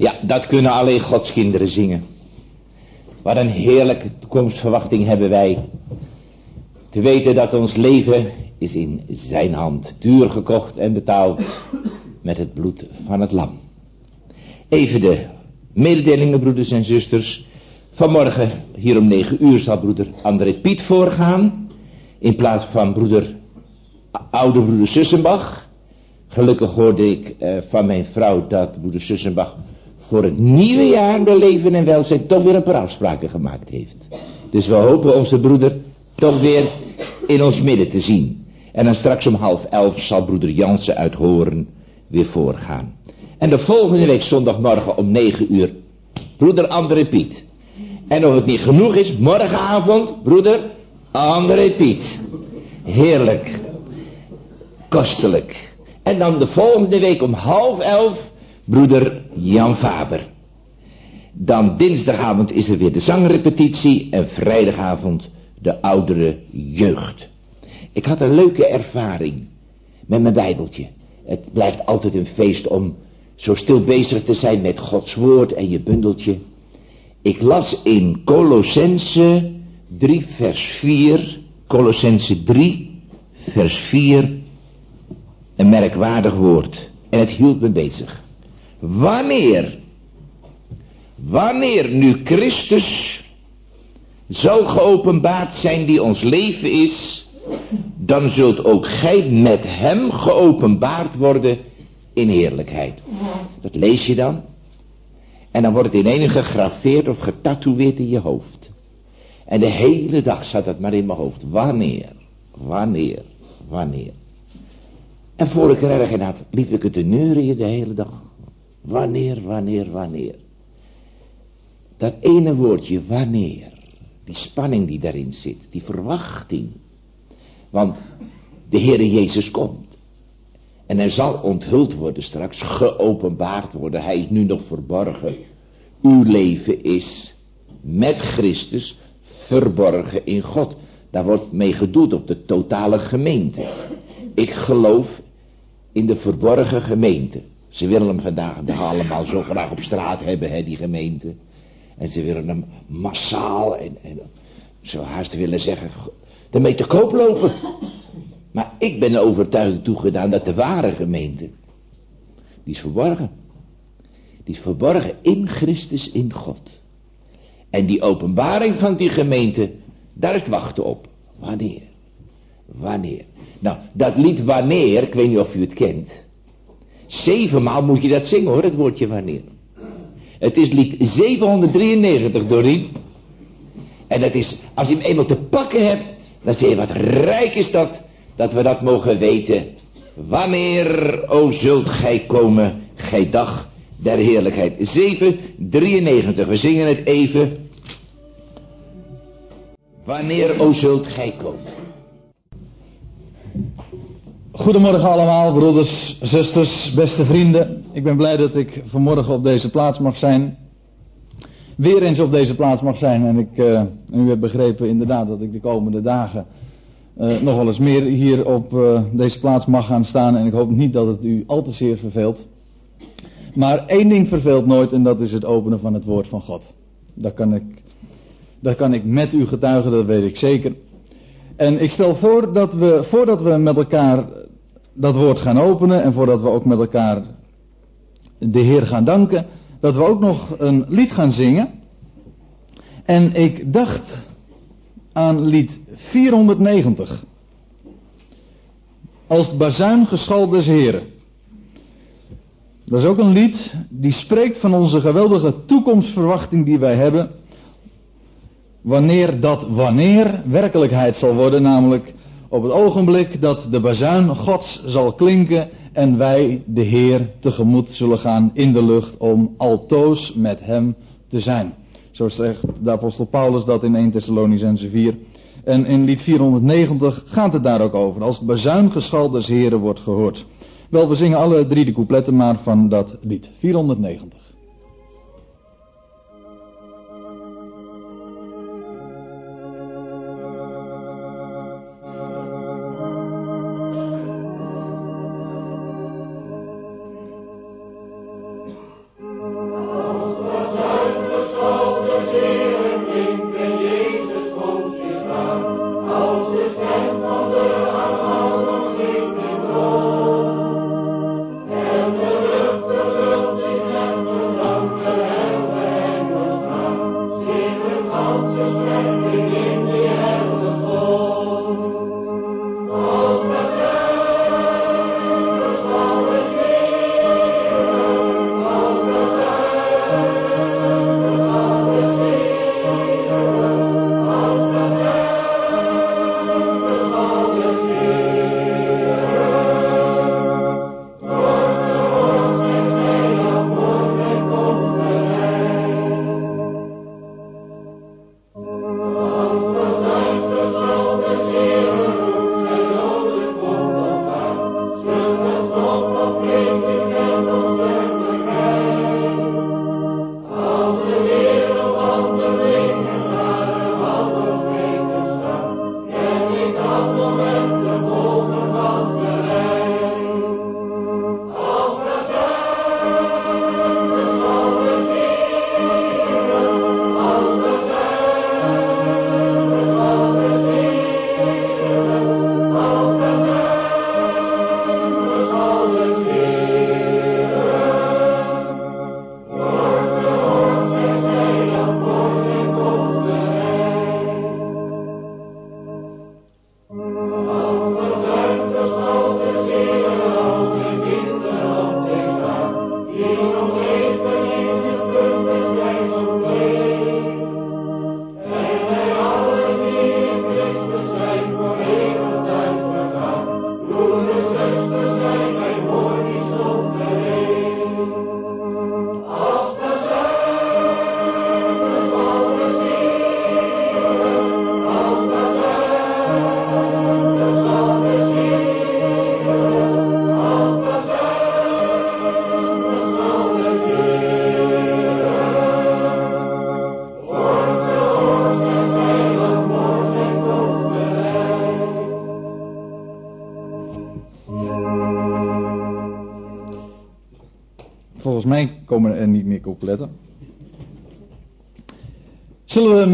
Ja, dat kunnen alleen Gods kinderen zingen. Wat een heerlijke toekomstverwachting hebben wij. Te weten dat ons leven is in zijn hand, duur gekocht en betaald met het bloed van het lam. Even de mededelingen, broeders en zusters. Vanmorgen, hier om negen uur, zal broeder André Piet voorgaan. In plaats van broeder, oude broeder Sussenbach. Gelukkig hoorde ik uh, van mijn vrouw dat broeder Sussenbach voor het nieuwe jaar door leven en welzijn toch weer een paar afspraken gemaakt heeft. Dus we hopen onze broeder toch weer in ons midden te zien. En dan straks om half elf zal broeder Jansen uit Horen weer voorgaan. En de volgende week zondagmorgen om negen uur broeder André Piet. En of het niet genoeg is, morgenavond broeder André Piet. Heerlijk. Kostelijk. En dan de volgende week om half elf broeder Jan Faber. Dan dinsdagavond is er weer de zangrepetitie en vrijdagavond de oudere jeugd. Ik had een leuke ervaring met mijn bijbeltje. Het blijft altijd een feest om zo stil bezig te zijn met Gods woord en je bundeltje. Ik las in Colossense 3 vers 4, Colossense 3 vers 4, een merkwaardig woord. En het hield me bezig. Wanneer, wanneer nu Christus zou geopenbaard zijn die ons leven is, dan zult ook gij met hem geopenbaard worden in heerlijkheid. Dat lees je dan. En dan wordt het in een gegraveerd of getatoeëerd in je hoofd. En de hele dag zat het maar in mijn hoofd. Wanneer, wanneer, wanneer. En voor ik er erg in had, liep ik het te neurien de hele dag. Wanneer, wanneer, wanneer. Dat ene woordje, wanneer. Die spanning die daarin zit, die verwachting. Want de Heere Jezus komt. En hij zal onthuld worden straks, geopenbaard worden. Hij is nu nog verborgen. Uw leven is met Christus verborgen in God. Daar wordt mee gedoeld op de totale gemeente. Ik geloof in de verborgen gemeente. Ze willen hem vandaag de allemaal zo graag op straat hebben, hè, die gemeente. En ze willen hem massaal en, en zo haast willen zeggen, ermee te koop lopen. Maar ik ben overtuigd toegedaan dat de ware gemeente, die is verborgen. Die is verborgen in Christus, in God. En die openbaring van die gemeente, daar is het wachten op. Wanneer? Wanneer? Nou, dat lied wanneer, ik weet niet of u het kent. Zevenmaal moet je dat zingen hoor, het woordje wanneer. Het is lied 793, Dorien. En dat is, als je hem eenmaal te pakken hebt, dan zie je wat rijk is dat, dat we dat mogen weten. Wanneer, o zult gij komen, gij dag der heerlijkheid. 793, we zingen het even. Wanneer, o zult gij komen. Goedemorgen allemaal, broeders, zusters, beste vrienden. Ik ben blij dat ik vanmorgen op deze plaats mag zijn. Weer eens op deze plaats mag zijn. En ik, uh, u hebt begrepen inderdaad dat ik de komende dagen uh, nog wel eens meer hier op uh, deze plaats mag gaan staan. En ik hoop niet dat het u al te zeer verveelt. Maar één ding verveelt nooit en dat is het openen van het woord van God. Dat kan ik, dat kan ik met u getuigen, dat weet ik zeker. En ik stel voor dat we, voordat we met elkaar dat woord gaan openen en voordat we ook met elkaar de Heer gaan danken, dat we ook nog een lied gaan zingen. En ik dacht aan lied 490. Als het bazuin geschal des Heren. Dat is ook een lied die spreekt van onze geweldige toekomstverwachting die wij hebben. Wanneer dat wanneer werkelijkheid zal worden, namelijk op het ogenblik dat de bazuin Gods zal klinken en wij de Heer tegemoet zullen gaan in de lucht om altoos met Hem te zijn. Zo zegt de apostel Paulus dat in 1 Thessalonicense 4. En in lied 490 gaat het daar ook over. Als het bazuingeschal des Heren wordt gehoord. Wel, we zingen alle drie de coupletten maar van dat lied. 490.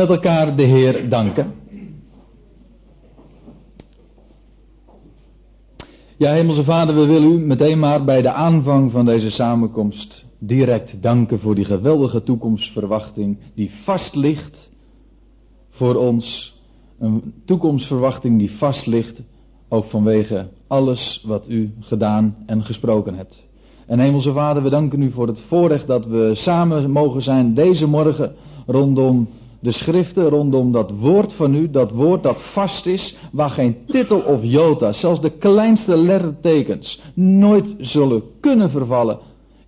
Met elkaar de Heer danken? Ja, Hemelse Vader, we willen u meteen maar bij de aanvang van deze samenkomst direct danken voor die geweldige toekomstverwachting die vast ligt voor ons. Een toekomstverwachting die vast ligt ook vanwege alles wat u gedaan en gesproken hebt. En Hemelse Vader, we danken u voor het voorrecht dat we samen mogen zijn deze morgen rondom de schriften, rondom dat woord van u, dat woord dat vast is, waar geen titel of jota, zelfs de kleinste lettertekens, nooit zullen kunnen vervallen,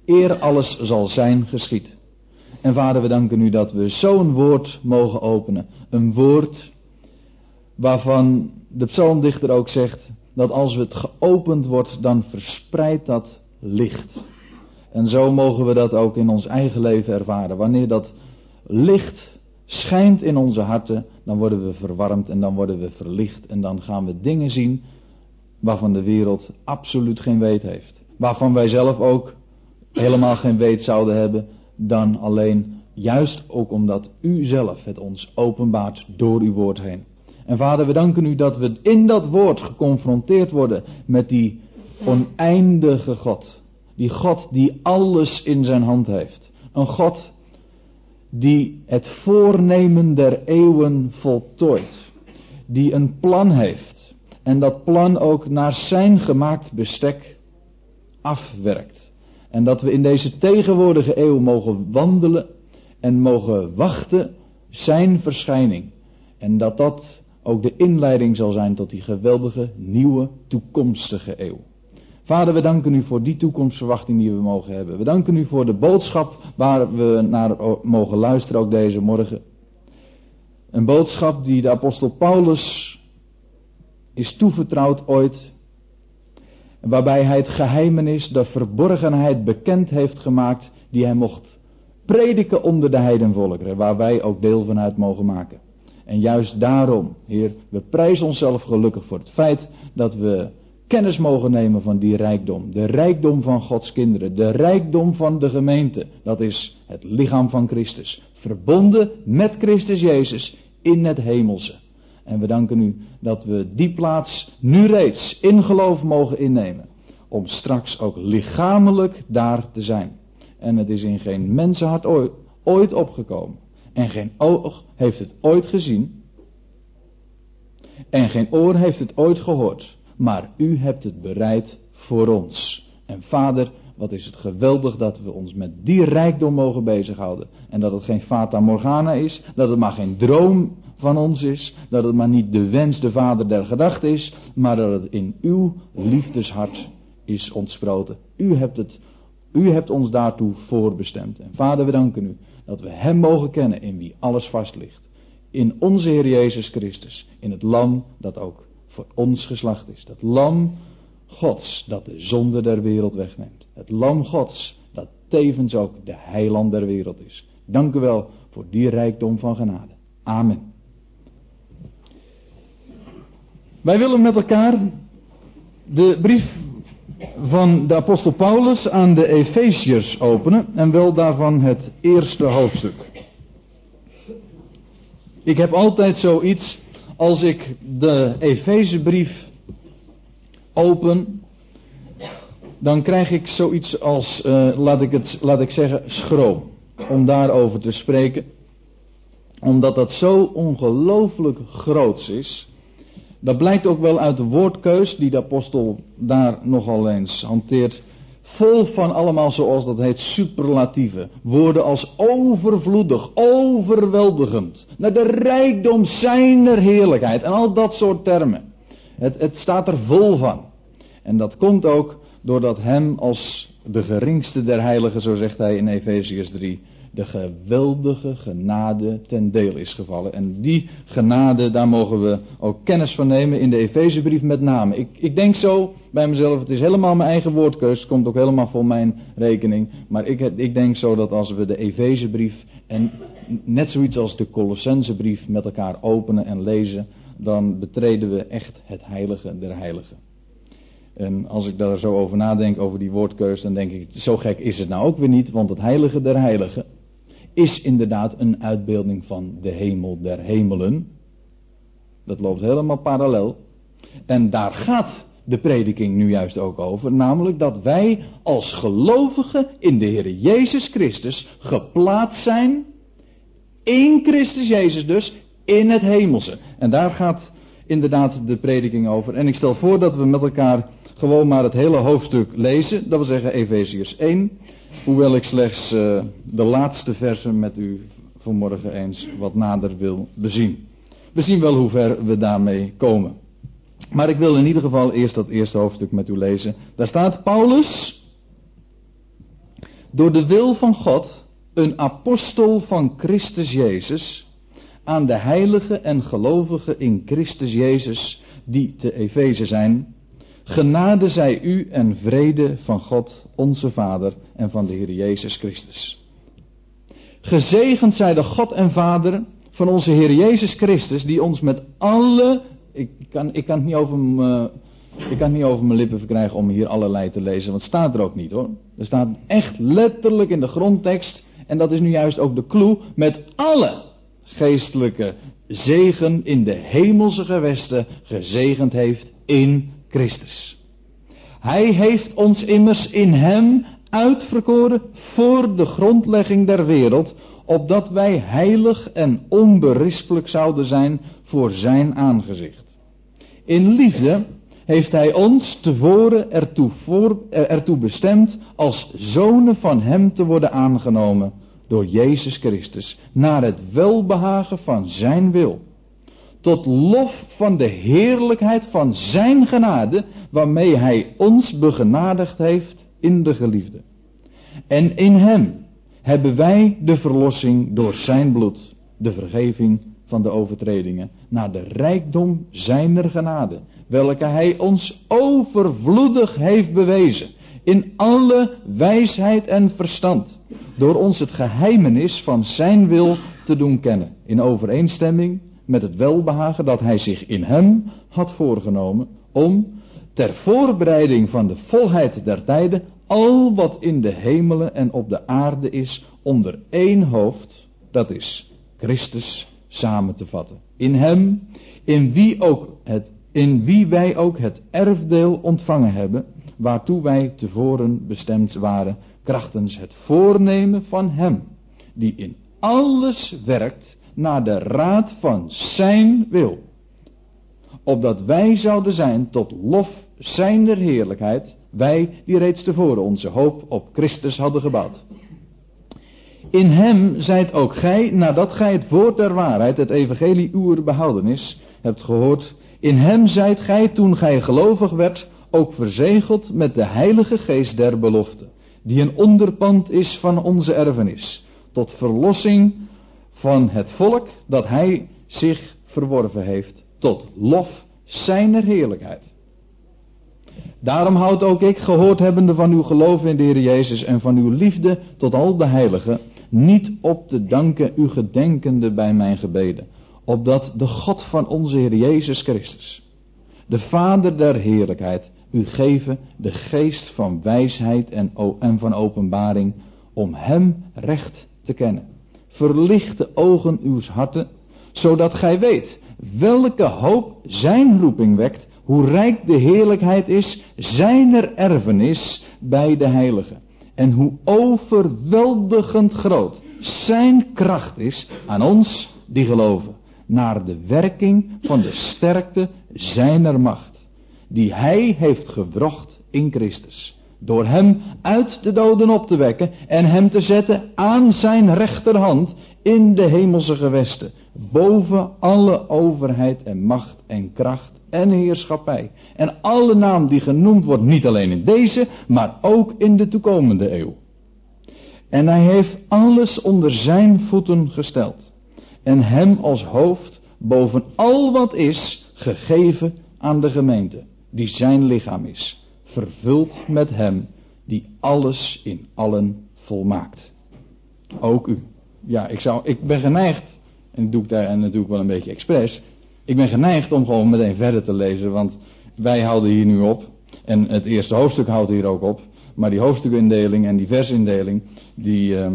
eer alles zal zijn geschied. En Vader, we danken u dat we zo'n woord mogen openen. Een woord waarvan de psalmdichter ook zegt dat als het geopend wordt, dan verspreidt dat licht. En zo mogen we dat ook in ons eigen leven ervaren. Wanneer dat licht schijnt in onze harten, dan worden we verwarmd en dan worden we verlicht en dan gaan we dingen zien waarvan de wereld absoluut geen weet heeft. Waarvan wij zelf ook helemaal geen weet zouden hebben dan alleen juist ook omdat u zelf het ons openbaart door uw woord heen. En vader, we danken u dat we in dat woord geconfronteerd worden met die oneindige God. Die God die alles in zijn hand heeft. Een God die het voornemen der eeuwen voltooit. Die een plan heeft. En dat plan ook naar zijn gemaakt bestek afwerkt. En dat we in deze tegenwoordige eeuw mogen wandelen en mogen wachten zijn verschijning. En dat dat ook de inleiding zal zijn tot die geweldige nieuwe toekomstige eeuw. Vader, we danken u voor die toekomstverwachting die we mogen hebben. We danken u voor de boodschap waar we naar mogen luisteren ook deze morgen. Een boodschap die de apostel Paulus is toevertrouwd ooit. Waarbij hij het geheimenis, de verborgenheid bekend heeft gemaakt die hij mocht prediken onder de heidenvolkeren. Waar wij ook deel van uit mogen maken. En juist daarom, Heer, we prijzen onszelf gelukkig voor het feit dat we kennis mogen nemen van die rijkdom. De rijkdom van Gods kinderen. De rijkdom van de gemeente. Dat is het lichaam van Christus. Verbonden met Christus Jezus in het hemelse. En we danken u dat we die plaats nu reeds in geloof mogen innemen. Om straks ook lichamelijk daar te zijn. En het is in geen mensenhart ooit opgekomen. En geen oog heeft het ooit gezien. En geen oor heeft het ooit gehoord maar u hebt het bereid voor ons. En vader, wat is het geweldig dat we ons met die rijkdom mogen bezighouden. En dat het geen fata morgana is, dat het maar geen droom van ons is, dat het maar niet de wens, de vader der gedachte is, maar dat het in uw liefdeshart is ontsproten. U hebt het, u hebt ons daartoe voorbestemd. En vader, we danken u dat we hem mogen kennen in wie alles vast ligt. In onze Heer Jezus Christus, in het lam dat ook voor ons geslacht is. Dat lam Gods dat de zonde der wereld wegneemt. Het lam Gods dat tevens ook de heiland der wereld is. Dank u wel voor die rijkdom van genade. Amen. Wij willen met elkaar de brief van de apostel Paulus aan de Efeziërs openen en wel daarvan het eerste hoofdstuk. Ik heb altijd zoiets als ik de Efezebrief open, dan krijg ik zoiets als, uh, laat, ik het, laat ik zeggen, schroom. Om daarover te spreken. Omdat dat zo ongelooflijk groots is. Dat blijkt ook wel uit de woordkeus die de apostel daar nogal eens hanteert. Vol van allemaal, zoals dat heet, superlatieve. Woorden als overvloedig, overweldigend. Naar de rijkdom zijner heerlijkheid. En al dat soort termen. Het, het staat er vol van. En dat komt ook doordat hem als de geringste der heiligen, zo zegt hij in Efeziërs 3, de geweldige genade ten deel is gevallen. En die genade, daar mogen we ook kennis van nemen in de Efezebrief met name. Ik, ik denk zo bij mezelf, het is helemaal mijn eigen woordkeus, het komt ook helemaal voor mijn rekening. Maar ik, ik denk zo dat als we de Efezebrief en net zoiets als de Colossensebrief met elkaar openen en lezen, dan betreden we echt het heilige der heiligen. En als ik daar zo over nadenk, over die woordkeus, dan denk ik, zo gek is het nou ook weer niet, want het heilige der heiligen is inderdaad een uitbeelding van de hemel der hemelen. Dat loopt helemaal parallel. En daar gaat de prediking nu juist ook over. Namelijk dat wij als gelovigen in de Heer Jezus Christus geplaatst zijn. In Christus Jezus dus. In het hemelse. En daar gaat inderdaad de prediking over. En ik stel voor dat we met elkaar gewoon maar het hele hoofdstuk lezen. Dat wil zeggen Efeziërs 1. Hoewel ik slechts uh, de laatste versen met u vanmorgen eens wat nader wil bezien. We zien wel hoe ver we daarmee komen. Maar ik wil in ieder geval eerst dat eerste hoofdstuk met u lezen. Daar staat Paulus, door de wil van God, een apostel van Christus Jezus, aan de heiligen en gelovigen in Christus Jezus, die te Efeze zijn. Genade zij u en vrede van God, onze Vader, en van de Heer Jezus Christus. Gezegend zij de God en Vader van onze Heer Jezus Christus, die ons met alle ik, kan, ik, kan het niet over me, ik kan niet over mijn lippen verkrijgen om hier allerlei te lezen, want het staat er ook niet hoor. Er staat echt letterlijk in de grondtekst, en dat is nu juist ook de clue, met alle geestelijke zegen in de hemelse gewesten gezegend heeft in Christus. Hij heeft ons immers in Hem uitverkoren voor de grondlegging der wereld, opdat wij heilig en onberispelijk zouden zijn voor Zijn aangezicht. In liefde heeft hij ons tevoren ertoe, voor, eh, ertoe bestemd als zonen van hem te worden aangenomen door Jezus Christus, naar het welbehagen van zijn wil. Tot lof van de heerlijkheid van zijn genade, waarmee hij ons begenadigd heeft in de geliefde. En in hem hebben wij de verlossing door zijn bloed, de vergeving van de overtredingen, naar de rijkdom zijner genade, welke hij ons overvloedig heeft bewezen, in alle wijsheid en verstand, door ons het geheimenis van zijn wil te doen kennen, in overeenstemming met het welbehagen dat hij zich in hem had voorgenomen, om ter voorbereiding van de volheid der tijden al wat in de hemelen en op de aarde is onder één hoofd, dat is Christus samen te vatten. In hem, in wie, ook het, in wie wij ook het erfdeel ontvangen hebben, waartoe wij tevoren bestemd waren, krachtens het voornemen van hem, die in alles werkt naar de raad van zijn wil. Opdat wij zouden zijn tot lof zijner heerlijkheid, wij die reeds tevoren onze hoop op Christus hadden gebouwd. In hem zijt ook gij, nadat gij het woord der waarheid, het evangelie uwer behoudenis, hebt gehoord, in hem zijt gij, toen gij gelovig werd, ook verzegeld met de heilige geest der belofte, die een onderpand is van onze erfenis, tot verlossing van het volk dat hij zich verworven heeft, tot lof zijner heerlijkheid. Daarom houd ook ik, gehoord hebbende van uw geloof in de Heer Jezus en van uw liefde tot al de heiligen, niet op te danken u gedenkende bij mijn gebeden, opdat de God van onze Heer Jezus Christus, de Vader der heerlijkheid, u geven de geest van wijsheid en, en van openbaring, om Hem recht te kennen. Verlicht de ogen uws harten, zodat gij weet welke hoop Zijn roeping wekt, hoe rijk de heerlijkheid is, Zijner erfenis bij de heiligen. En hoe overweldigend groot zijn kracht is aan ons die geloven, naar de werking van de sterkte zijner macht, die hij heeft gewrocht in Christus, door hem uit de doden op te wekken en hem te zetten aan zijn rechterhand in de hemelse gewesten, boven alle overheid en macht en kracht en heerschappij. En alle naam die genoemd wordt, niet alleen in deze, maar ook in de toekomende eeuw. En hij heeft alles onder zijn voeten gesteld. En hem als hoofd boven al wat is gegeven aan de gemeente, die zijn lichaam is. Vervuld met hem die alles in allen volmaakt. Ook u. Ja, ik, zou, ik ben geneigd, en doe ik daar natuurlijk wel een beetje expres, ik ben geneigd om gewoon meteen verder te lezen, want wij houden hier nu op. En het eerste hoofdstuk houdt hier ook op. Maar die hoofdstukindeling en die versindeling, die uh,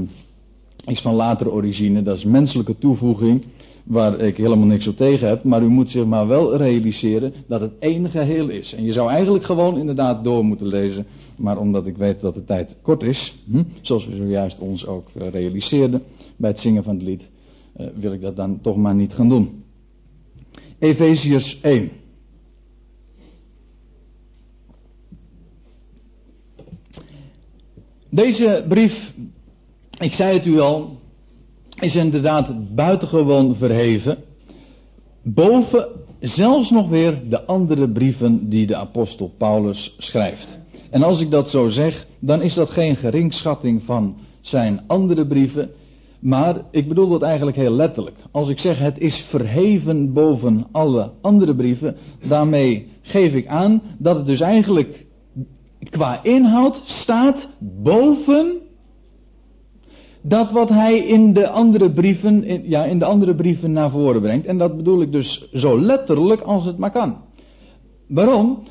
is van latere origine. Dat is menselijke toevoeging, waar ik helemaal niks op tegen heb. Maar u moet zich maar wel realiseren dat het één geheel is. En je zou eigenlijk gewoon inderdaad door moeten lezen. Maar omdat ik weet dat de tijd kort is, hm, zoals we zojuist ons ook uh, realiseerden bij het zingen van het lied, uh, wil ik dat dan toch maar niet gaan doen. Efeziërs 1. Deze brief, ik zei het u al, is inderdaad buitengewoon verheven. Boven zelfs nog weer de andere brieven die de apostel Paulus schrijft. En als ik dat zo zeg, dan is dat geen geringschatting van zijn andere brieven. Maar ik bedoel dat eigenlijk heel letterlijk. Als ik zeg het is verheven boven alle andere brieven, daarmee geef ik aan dat het dus eigenlijk qua inhoud staat boven dat wat hij in de andere brieven, ja, in de andere brieven naar voren brengt. En dat bedoel ik dus zo letterlijk als het maar kan. Waarom?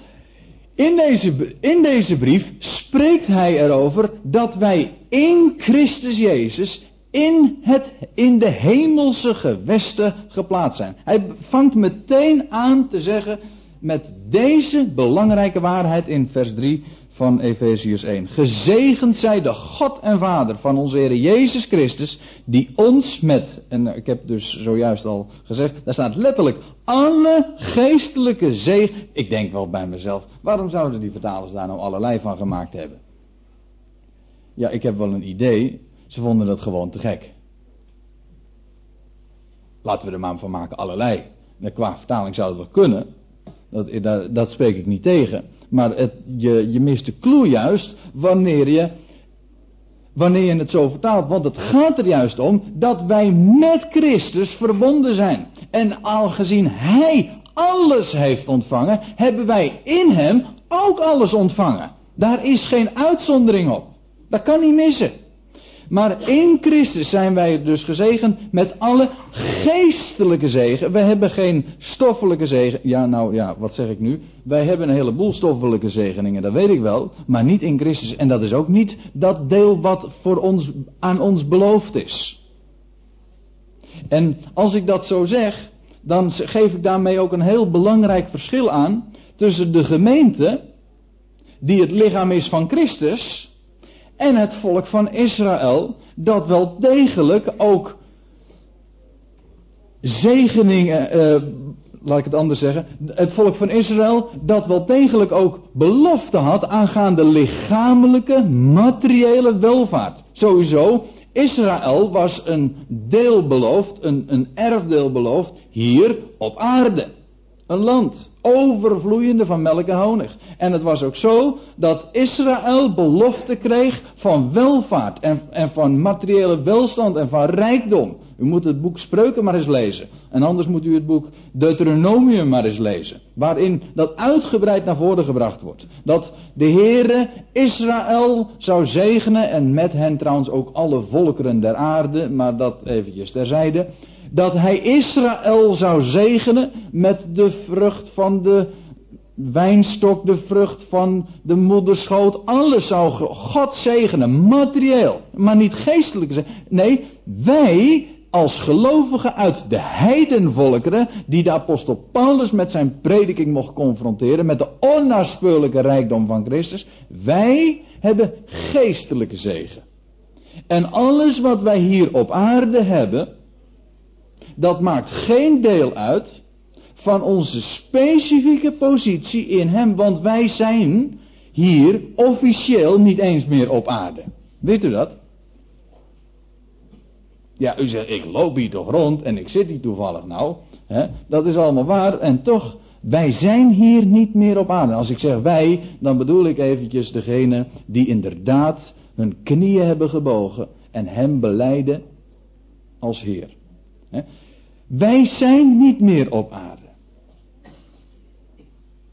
In deze, in deze brief spreekt hij erover dat wij in Christus Jezus in, het, in de hemelse gewesten geplaatst zijn. Hij vangt meteen aan te zeggen met deze belangrijke waarheid in vers 3 van Efeziërs 1. Gezegend zij de God en Vader van onze Heer Jezus Christus, die ons met, en ik heb dus zojuist al gezegd, daar staat letterlijk alle geestelijke zegen. Ik denk wel bij mezelf, waarom zouden die vertalers daar nou allerlei van gemaakt hebben? Ja, ik heb wel een idee. Ze vonden dat gewoon te gek. Laten we er maar van maken, allerlei. Qua vertaling zou het wel kunnen. Dat, dat, dat spreek ik niet tegen. Maar het, je, je mist de clue juist wanneer je, wanneer je het zo vertaalt. Want het gaat er juist om dat wij met Christus verbonden zijn. En aangezien Hij alles heeft ontvangen, hebben wij in Hem ook alles ontvangen. Daar is geen uitzondering op. Dat kan niet missen. Maar in Christus zijn wij dus gezegend met alle geestelijke zegen. We hebben geen stoffelijke zegen. Ja, nou ja, wat zeg ik nu? Wij hebben een heleboel stoffelijke zegeningen, dat weet ik wel. Maar niet in Christus. En dat is ook niet dat deel wat voor ons, aan ons beloofd is. En als ik dat zo zeg, dan geef ik daarmee ook een heel belangrijk verschil aan tussen de gemeente, die het lichaam is van Christus, en het volk van Israël, dat wel degelijk ook zegeningen, uh, laat ik het anders zeggen, het volk van Israël dat wel degelijk ook belofte had aangaande lichamelijke, materiële welvaart. Sowieso, Israël was een deel beloofd, een, een erfdeel beloofd, hier op aarde. Een land overvloeiende van melk en honig. En het was ook zo dat Israël belofte kreeg van welvaart en, en van materiële welstand en van rijkdom. U moet het boek Spreuken maar eens lezen. En anders moet u het boek Deuteronomium maar eens lezen. Waarin dat uitgebreid naar voren gebracht wordt. Dat de Heere Israël zou zegenen en met hen trouwens ook alle volkeren der aarde. Maar dat eventjes terzijde dat hij Israël zou zegenen met de vrucht van de wijnstok, de vrucht van de moederschoot. Alles zou God zegenen, materieel, maar niet geestelijk. Nee, wij als gelovigen uit de heidenvolkeren, die de apostel Paulus met zijn prediking mocht confronteren, met de onnaspeurlijke rijkdom van Christus, wij hebben geestelijke zegen. En alles wat wij hier op aarde hebben, dat maakt geen deel uit van onze specifieke positie in Hem, want wij zijn hier officieel niet eens meer op aarde. Weet u dat? Ja, u zegt, ik loop hier toch rond en ik zit hier toevallig nou. Hè? Dat is allemaal waar en toch, wij zijn hier niet meer op aarde. Als ik zeg wij, dan bedoel ik eventjes degene die inderdaad hun knieën hebben gebogen en Hem beleiden als Heer. Wij zijn niet meer op aarde.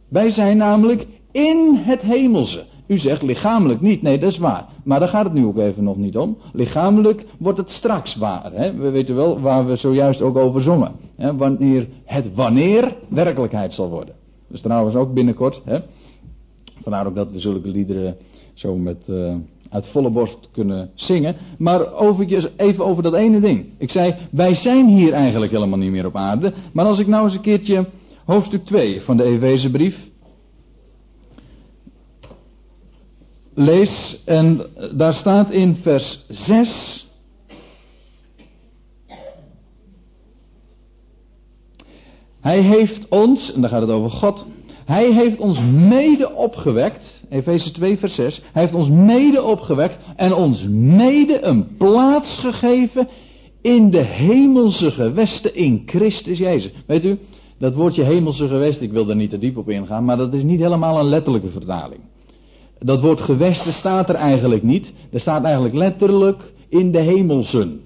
Wij zijn namelijk in het hemelse. U zegt lichamelijk niet, nee dat is waar. Maar daar gaat het nu ook even nog niet om. Lichamelijk wordt het straks waar. Hè? We weten wel waar we zojuist ook over zongen. Hè? Wanneer het wanneer werkelijkheid zal worden. Dus trouwens ook binnenkort. Hè? Vandaar ook dat we zulke liederen zo met, uh, uit volle borst kunnen zingen. Maar even over dat ene ding. Ik zei, wij zijn hier eigenlijk helemaal niet meer op aarde. Maar als ik nou eens een keertje hoofdstuk 2 van de Efezebrief lees. En daar staat in vers 6. Hij heeft ons, en dan gaat het over God, hij heeft ons mede opgewekt, Efeze 2 vers 6, hij heeft ons mede opgewekt en ons mede een plaats gegeven in de hemelse gewesten in Christus Jezus. Weet u, dat woordje hemelse gewest, ik wil daar niet te diep op ingaan, maar dat is niet helemaal een letterlijke vertaling. Dat woord gewesten staat er eigenlijk niet. Er staat eigenlijk letterlijk in de hemelsen.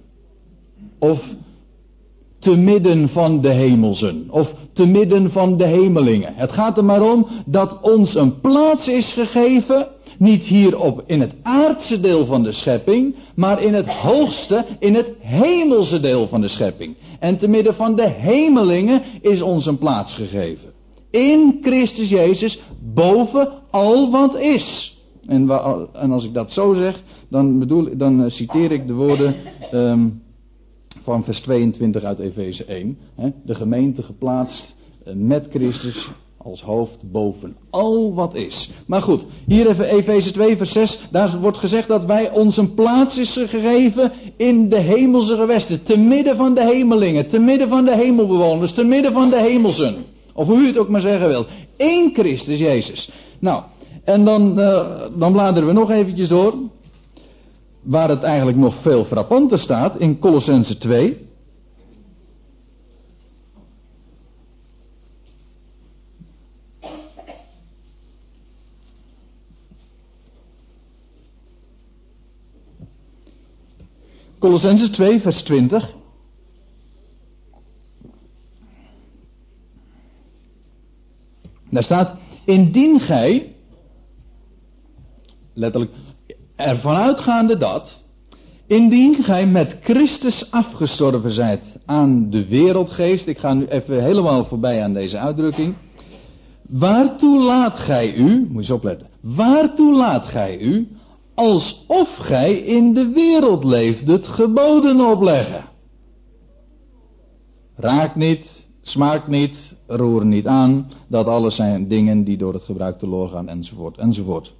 Of te midden van de hemelsen. Of te midden van de hemelingen. Het gaat er maar om dat ons een plaats is gegeven. Niet hier op in het aardse deel van de schepping. Maar in het hoogste, in het hemelse deel van de schepping. En te midden van de hemelingen is ons een plaats gegeven. In Christus Jezus boven al wat is. En, en als ik dat zo zeg, dan, bedoel, dan eh, citeer ik de woorden um, van vers 22 uit Efeze 1. Hè, de gemeente geplaatst uh, met Christus als hoofd boven al wat is. Maar goed, hier even Efeze 2 vers 6. Daar wordt gezegd dat wij ons een plaats is gegeven in de hemelse gewesten. Te midden van de hemelingen, te midden van de hemelbewoners, te midden van de hemelsen. Of hoe u het ook maar zeggen wilt. In Christus Jezus. Nou, en dan, uh, dan bladeren we nog eventjes door. Waar het eigenlijk nog veel frappanter staat. In Colossense 2. Colossense 2, vers 20. Daar staat, indien gij, letterlijk, ervan uitgaande dat, indien gij met Christus afgestorven zijt aan de wereldgeest, ik ga nu even helemaal voorbij aan deze uitdrukking, waartoe laat gij u, moet je eens opletten, waartoe laat gij u, alsof gij in de wereld leeft, het geboden opleggen? Raak niet, smaak niet, roer niet aan. Dat alles zijn dingen die door het gebruik teloor gaan, enzovoort, enzovoort.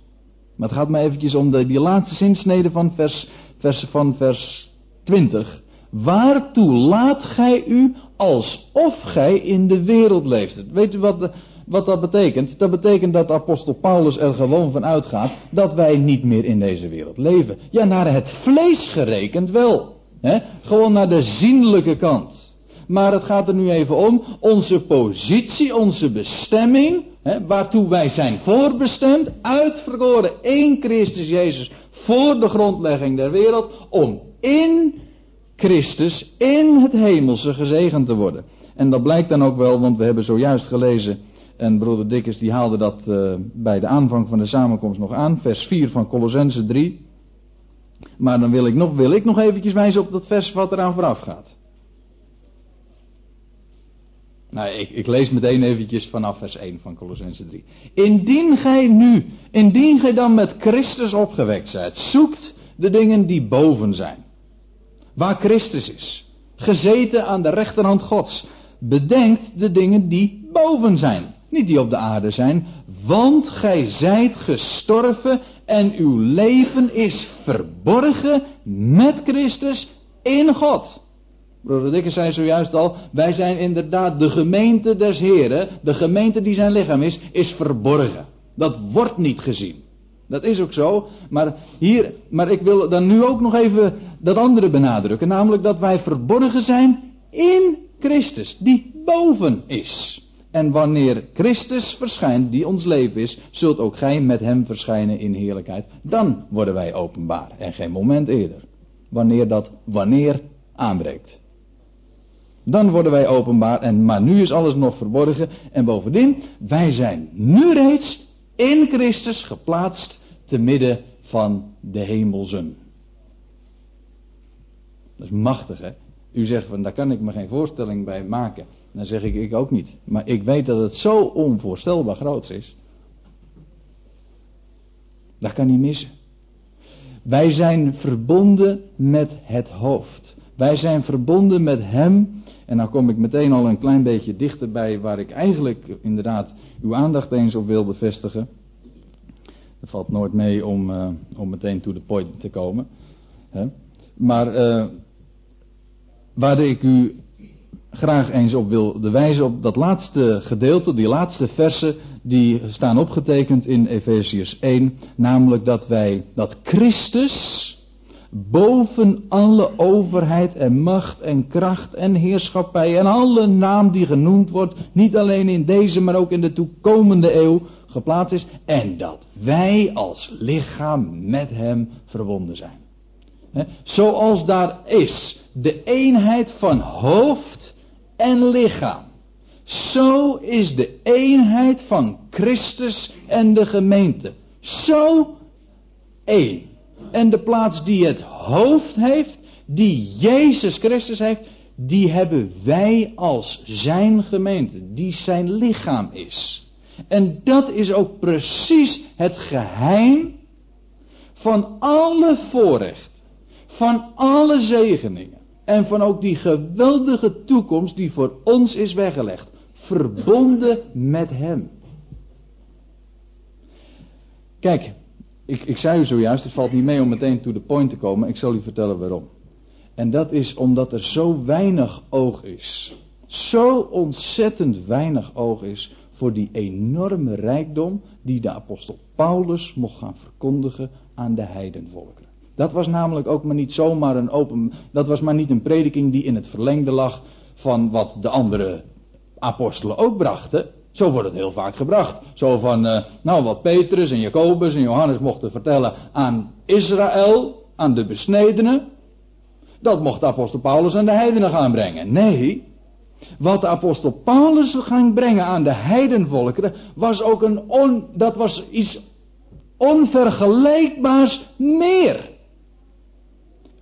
Maar het gaat me eventjes om de, die laatste zinsnede van vers, vers, van vers 20. Waartoe laat gij u alsof gij in de wereld leeft? Weet u wat, wat dat betekent? Dat betekent dat apostel Paulus er gewoon van uitgaat dat wij niet meer in deze wereld leven. Ja, naar het vlees gerekend wel. He? Gewoon naar de zienlijke kant. Maar het gaat er nu even om onze positie, onze bestemming, hè, waartoe wij zijn voorbestemd, uitverkoren in Christus Jezus voor de grondlegging der wereld, om in Christus, in het hemelse gezegend te worden. En dat blijkt dan ook wel, want we hebben zojuist gelezen, en broeder Dikkers die haalde dat uh, bij de aanvang van de samenkomst nog aan, vers 4 van Colossense 3. Maar dan wil ik nog, wil ik nog eventjes wijzen op dat vers wat eraan vooraf gaat. Nou, ik, ik, lees meteen eventjes vanaf vers 1 van Colossense 3. Indien gij nu, indien gij dan met Christus opgewekt zijt, zoekt de dingen die boven zijn. Waar Christus is. Gezeten aan de rechterhand Gods. Bedenkt de dingen die boven zijn. Niet die op de aarde zijn. Want gij zijt gestorven en uw leven is verborgen met Christus in God. Broeder zei zojuist al, wij zijn inderdaad de gemeente des Heren, de gemeente die zijn lichaam is, is verborgen. Dat wordt niet gezien. Dat is ook zo, maar hier, maar ik wil dan nu ook nog even dat andere benadrukken, namelijk dat wij verborgen zijn in Christus, die boven is. En wanneer Christus verschijnt, die ons leven is, zult ook gij met hem verschijnen in heerlijkheid. Dan worden wij openbaar en geen moment eerder. Wanneer dat wanneer aanbreekt. Dan worden wij openbaar, en, maar nu is alles nog verborgen. En bovendien, wij zijn nu reeds in Christus geplaatst te midden van de hemelzen. Dat is machtig, hè? U zegt van, daar kan ik me geen voorstelling bij maken. Dan zeg ik, ik ook niet. Maar ik weet dat het zo onvoorstelbaar groot is. Dat kan niet missen. Wij zijn verbonden met het hoofd. Wij zijn verbonden met Hem. En nou kom ik meteen al een klein beetje dichterbij waar ik eigenlijk inderdaad uw aandacht eens op wil bevestigen. Het valt nooit mee om, uh, om meteen to the point te komen. Hè? Maar uh, waar ik u graag eens op wil wijzen, op dat laatste gedeelte, die laatste versen, die staan opgetekend in Efeziërs 1, namelijk dat wij, dat Christus boven alle overheid en macht en kracht en heerschappij en alle naam die genoemd wordt, niet alleen in deze, maar ook in de toekomende eeuw geplaatst is, en dat wij als lichaam met Hem verbonden zijn. zoals daar is de eenheid van hoofd en lichaam. Zo is de eenheid van Christus en de gemeente. Zo één. En de plaats die het hoofd heeft, die Jezus Christus heeft, die hebben wij als zijn gemeente, die zijn lichaam is. En dat is ook precies het geheim van alle voorrechten, van alle zegeningen en van ook die geweldige toekomst die voor ons is weggelegd, verbonden met Hem. Kijk, ik, ik zei u zojuist, het valt niet mee om meteen to the point te komen. Ik zal u vertellen waarom. En dat is omdat er zo weinig oog is. Zo ontzettend weinig oog is voor die enorme rijkdom die de apostel Paulus mocht gaan verkondigen aan de heidenvolkeren. Dat was namelijk ook maar niet zomaar een open, dat was maar niet een prediking die in het verlengde lag van wat de andere apostelen ook brachten. Zo wordt het heel vaak gebracht. Zo van, uh, nou wat Petrus en Jacobus en Johannes mochten vertellen aan Israël, aan de besnedenen. Dat mocht de apostel Paulus aan de heidenen gaan brengen. Nee, wat de apostel Paulus ging brengen aan de heidenvolkeren was ook een on, dat was iets onvergelijkbaars meer.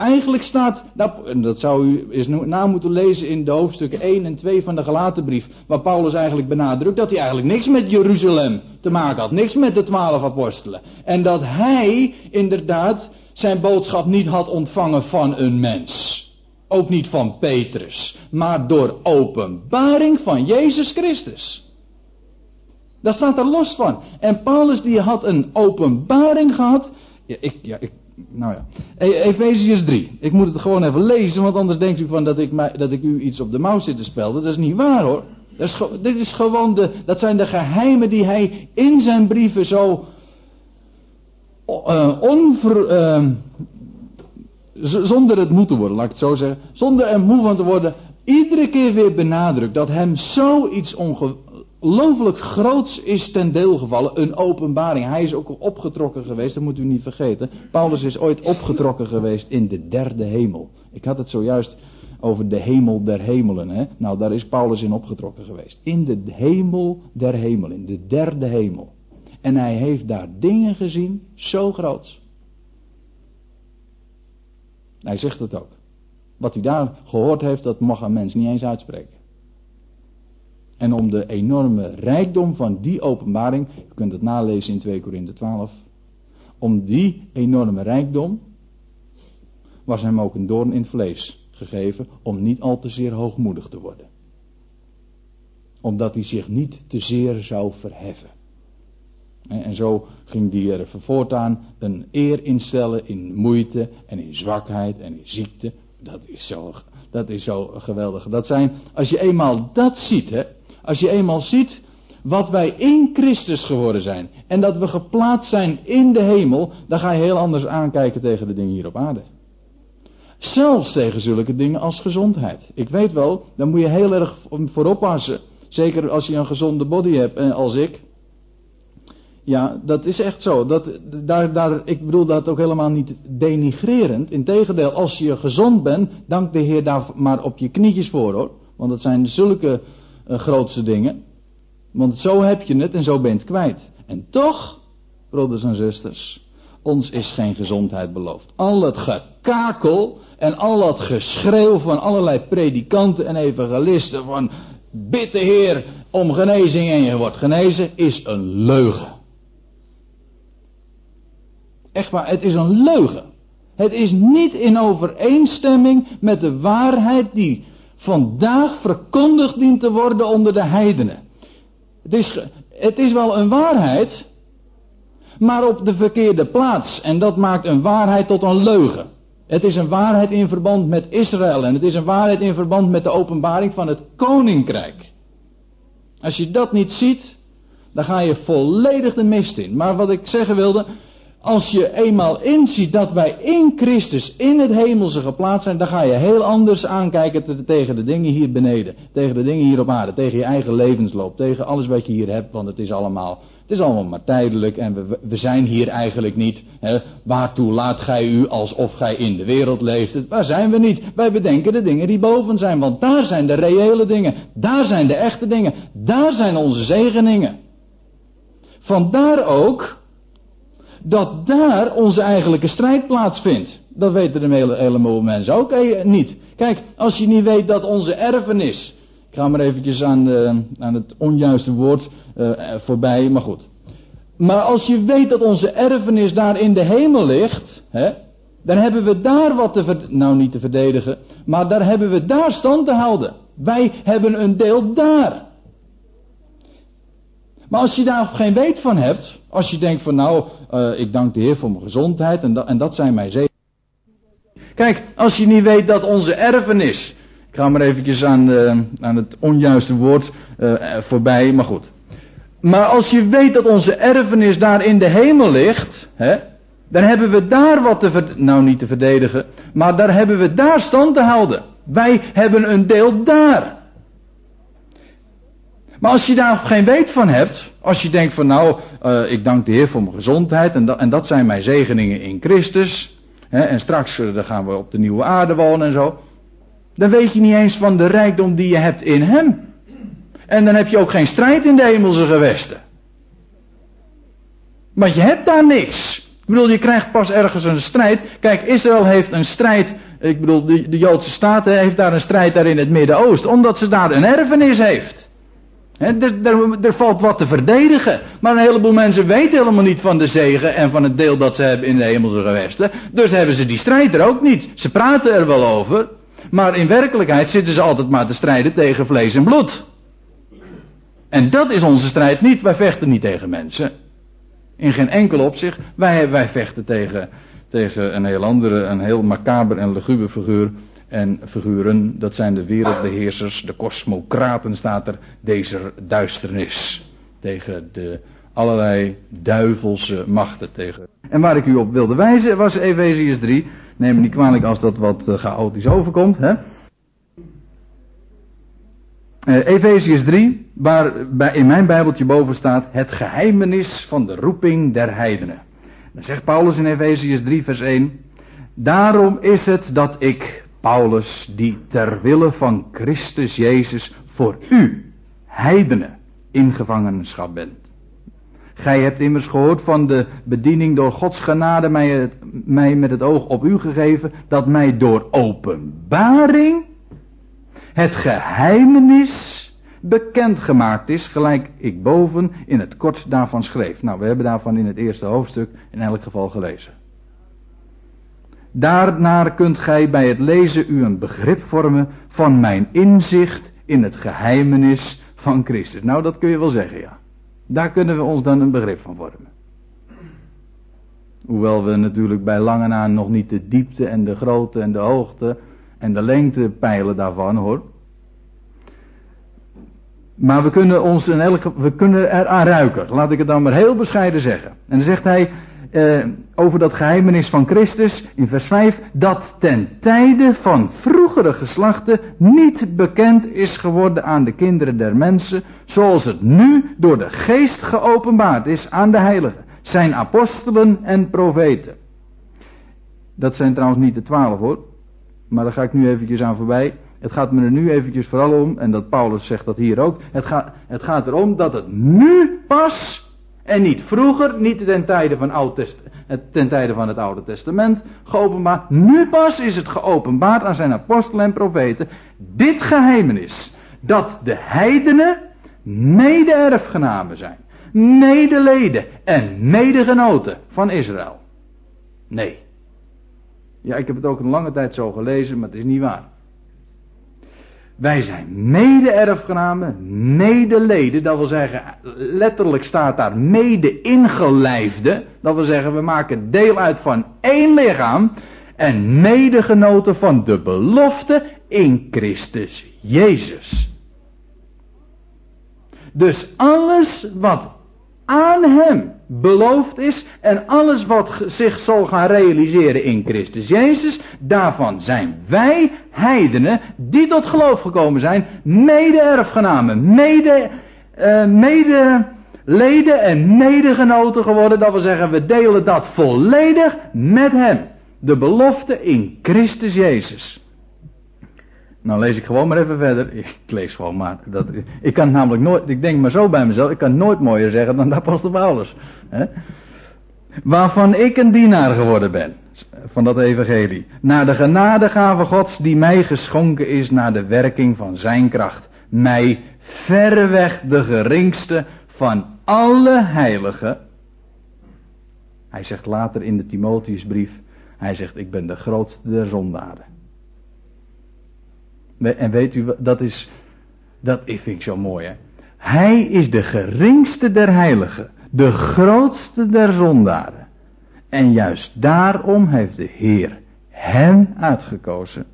Eigenlijk staat, en dat zou u eens na moeten lezen in de hoofdstukken 1 en 2 van de Galatenbrief, waar Paulus eigenlijk benadrukt dat hij eigenlijk niks met Jeruzalem te maken had, niks met de twaalf apostelen. En dat hij inderdaad zijn boodschap niet had ontvangen van een mens. Ook niet van Petrus, maar door openbaring van Jezus Christus. Dat staat er los van. En Paulus die had een openbaring gehad. Ik, ja, ik nou ja. E- Efeziërs 3. Ik moet het gewoon even lezen, want anders denkt u van dat ik, dat ik u iets op de mouw zit te spelden. Dat is niet waar hoor. Dat is, dit is gewoon de, dat zijn de geheimen die hij in zijn brieven zo onver, uh, zonder het moe te worden, laat ik het zo zeggen, zonder er moe van te worden, iedere keer weer benadrukt dat hem zoiets onge, ongelooflijk groots is ten deel gevallen, een openbaring. Hij is ook opgetrokken geweest, dat moet u niet vergeten. Paulus is ooit opgetrokken geweest in de derde hemel. Ik had het zojuist over de hemel der hemelen. Hè? Nou, daar is Paulus in opgetrokken geweest. In de hemel der hemel, in de derde hemel. En hij heeft daar dingen gezien, zo groot. Hij zegt het ook. Wat hij daar gehoord heeft, dat mag een mens niet eens uitspreken. En om de enorme rijkdom van die openbaring, u kunt het nalezen in 2 Korinthe 12, om die enorme rijkdom was hem ook een doorn in het vlees gegeven om niet al te zeer hoogmoedig te worden. Omdat hij zich niet te zeer zou verheffen. En zo ging hij er voortaan een eer instellen in moeite en in zwakheid en in ziekte. Dat is zo, dat is zo geweldig. Dat zijn, als je eenmaal dat ziet, hè, als je eenmaal ziet wat wij in Christus geworden zijn en dat we geplaatst zijn in de hemel, dan ga je heel anders aankijken tegen de dingen hier op aarde. Zelfs tegen zulke dingen als gezondheid. Ik weet wel, daar moet je heel erg voor oppassen. Zeker als je een gezonde body hebt, eh, als ik. Ja, dat is echt zo. Dat, daar, daar, ik bedoel dat ook helemaal niet denigrerend. Integendeel, als je gezond bent, dank de Heer daar maar op je knietjes voor hoor. Want het zijn zulke uh, grootste dingen. Want zo heb je het en zo bent kwijt. En toch, broeders en zusters, ons is geen gezondheid beloofd. Al het gekakel en al het geschreeuw van allerlei predikanten en evangelisten van bid de Heer om genezing en je wordt genezen, is een leugen. echt waar, het is een leugen. Het is niet in overeenstemming met de waarheid die vandaag verkondigd dient te worden onder de heidenen. Het is, het is wel een waarheid, maar op de verkeerde plaats. En dat maakt een waarheid tot een leugen. Het is een waarheid in verband met Israël en het is een waarheid in verband met de openbaring van het koninkrijk. Als je dat niet ziet, dan ga je volledig de mist in. Maar wat ik zeggen wilde, als je eenmaal inziet dat wij in Christus in het hemelse geplaatst zijn, dan ga je heel anders aankijken tegen de dingen hier beneden. Tegen de dingen hier op aarde, tegen je eigen levensloop, tegen alles wat je hier hebt, want het is allemaal, het is allemaal maar tijdelijk en we, we zijn hier eigenlijk niet. Hè. Waartoe laat gij u alsof gij in de wereld leeft? Waar zijn we niet? Wij bedenken de dingen die boven zijn, want daar zijn de reële dingen, daar zijn de echte dingen, daar zijn onze zegeningen. Vandaar ook dat daar onze eigenlijke strijd plaatsvindt. Dat weten de hele, heleboel mensen ook eh, niet. Kijk, als je niet weet dat onze erfenis. Ik ga maar eventjes aan, de, aan het onjuiste woord uh, voorbij, maar goed. Maar als je weet dat onze erfenis daar in de hemel ligt, hè, dan hebben we daar wat te verdedigen. Nou, niet te verdedigen, maar daar hebben we daar stand te houden. Wij hebben een deel daar. Maar als je daar geen weet van hebt, als je denkt van nou, uh, ik dank de Heer voor mijn gezondheid en en dat zijn mijn zegen. Kijk, als je niet weet dat onze erfenis, ik ga maar eventjes aan, de, aan het onjuiste woord uh, voorbij, maar goed. Maar als je weet dat onze erfenis daar in de hemel ligt, hè, dan hebben we daar wat te, nou niet te verdedigen, maar daar hebben we daar stand te houden. Wij hebben een deel daar. Maar als je daar geen weet van hebt, als je denkt van nou, uh, ik dank de Heer voor mijn gezondheid en dat, en dat zijn mijn zegeningen in Christus, hè, en straks uh, dan gaan we op de nieuwe aarde wonen en zo, dan weet je niet eens van de rijkdom die je hebt in Hem. En dan heb je ook geen strijd in de hemelse gewesten. Want je hebt daar niks. Ik bedoel, je krijgt pas ergens een strijd. Kijk, Israël heeft een strijd. Ik bedoel, de, de Joodse staat heeft daar een strijd daar in het Midden-Oosten. Omdat ze daar een erfenis heeft. Er, er, valt wat te verdedigen. Maar een heleboel mensen weten helemaal niet van de zegen en van het deel dat ze hebben in de hemelse gewesten. Dus hebben ze die strijd er ook niet. Ze praten er wel over. Maar in werkelijkheid zitten ze altijd maar te strijden tegen vlees en bloed. En dat is onze strijd niet. Wij vechten niet tegen mensen. In geen enkel opzicht. Wij, wij vechten tegen, tegen een heel andere, een heel macaber en luguber figuur. En figuren, dat zijn de wereldbeheersers, de kosmocraten staat er, deze duisternis. Tegen de allerlei duivelse machten tegen. En waar ik u op wilde wijzen was Efeziërs 3. Neem me niet kwalijk als dat wat eh, chaotisch overkomt. Hè? Uh, Efeziërs 3, waar in mijn bijbeltje boven staat het geheimenis van de roeping der heidenen. Dan zegt Paulus in Efeziërs 3 vers 1. Daarom is het dat ik, Paulus, die ter wille van Christus Jezus voor u, heidenen, in gevangenschap bent. Gij hebt immers gehoord van de bediening door Gods genade mij, met het oog op u gegeven, dat mij door openbaring het geheimenis bekendgemaakt is, gelijk ik boven in het kort daarvan schreef. Nou, we hebben daarvan in het eerste hoofdstuk in elk geval gelezen. Daarnaar kunt gij bij het lezen u een begrip vormen van mijn inzicht in het geheimenis van Christus. Nou, dat kun je wel zeggen, ja. Daar kunnen we ons dan een begrip van vormen. Hoewel we natuurlijk bij lange na nog niet de diepte en de grootte en de hoogte en de lengte peilen daarvan hoor. Maar we kunnen ons in elke, we kunnen eraan ruiken. Laat ik het dan maar heel bescheiden zeggen. En dan zegt hij, eh, over dat geheimenis van Christus in vers 5, dat ten tijde van vroegere geslachten niet bekend is geworden aan de kinderen der mensen, zoals het nu door de geest geopenbaard is aan de heiligen, zijn apostelen en profeten. Dat zijn trouwens niet de twaalf hoor, maar daar ga ik nu eventjes aan voorbij. Het gaat me er nu eventjes vooral om, en dat Paulus zegt dat hier ook, het gaat, het gaat erom dat het nu pas en niet vroeger, niet ten tijde van, Oud ten van het Oude Testament geopenbaard. Nu pas is het geopenbaard aan zijn apostelen en profeten. Dit geheimenis. Dat de heidenen mede-erfgenamen zijn. Medeleden en medegenoten van Israël. Nee. Ja, ik heb het ook een lange tijd zo gelezen, maar het is niet waar. Wij zijn mede-erfgenamen, medeleden, dat wil zeggen, letterlijk staat daar mede-ingelijfde. Dat wil zeggen, we maken deel uit van één lichaam en medegenoten van de belofte in Christus Jezus. Dus alles wat aan Hem beloofd is en alles wat zich zal gaan realiseren in Christus Jezus, daarvan zijn wij heidenen die tot geloof gekomen zijn, mede-erfgenamen, mede, uh, mede leden en medegenoten geworden. Dat wil zeggen, we delen dat volledig met Hem. De belofte in Christus Jezus. Nou lees ik gewoon maar even verder. Ik lees gewoon maar. Dat, ik kan namelijk nooit, ik denk maar zo bij mezelf, ik kan nooit mooier zeggen dan de apostel Paulus. Hè? Waarvan ik een dienaar geworden ben. Van dat evangelie. Naar de genadegave gods die mij geschonken is naar de werking van zijn kracht. Mij verreweg de geringste van alle heiligen. Hij zegt later in de Timotheusbrief, hij zegt ik ben de grootste der zondaren. En weet u, dat is, dat vind ik zo mooi hè. Hij is de geringste der heiligen, de grootste der zondaren. En juist daarom heeft de Heer hem uitgekozen.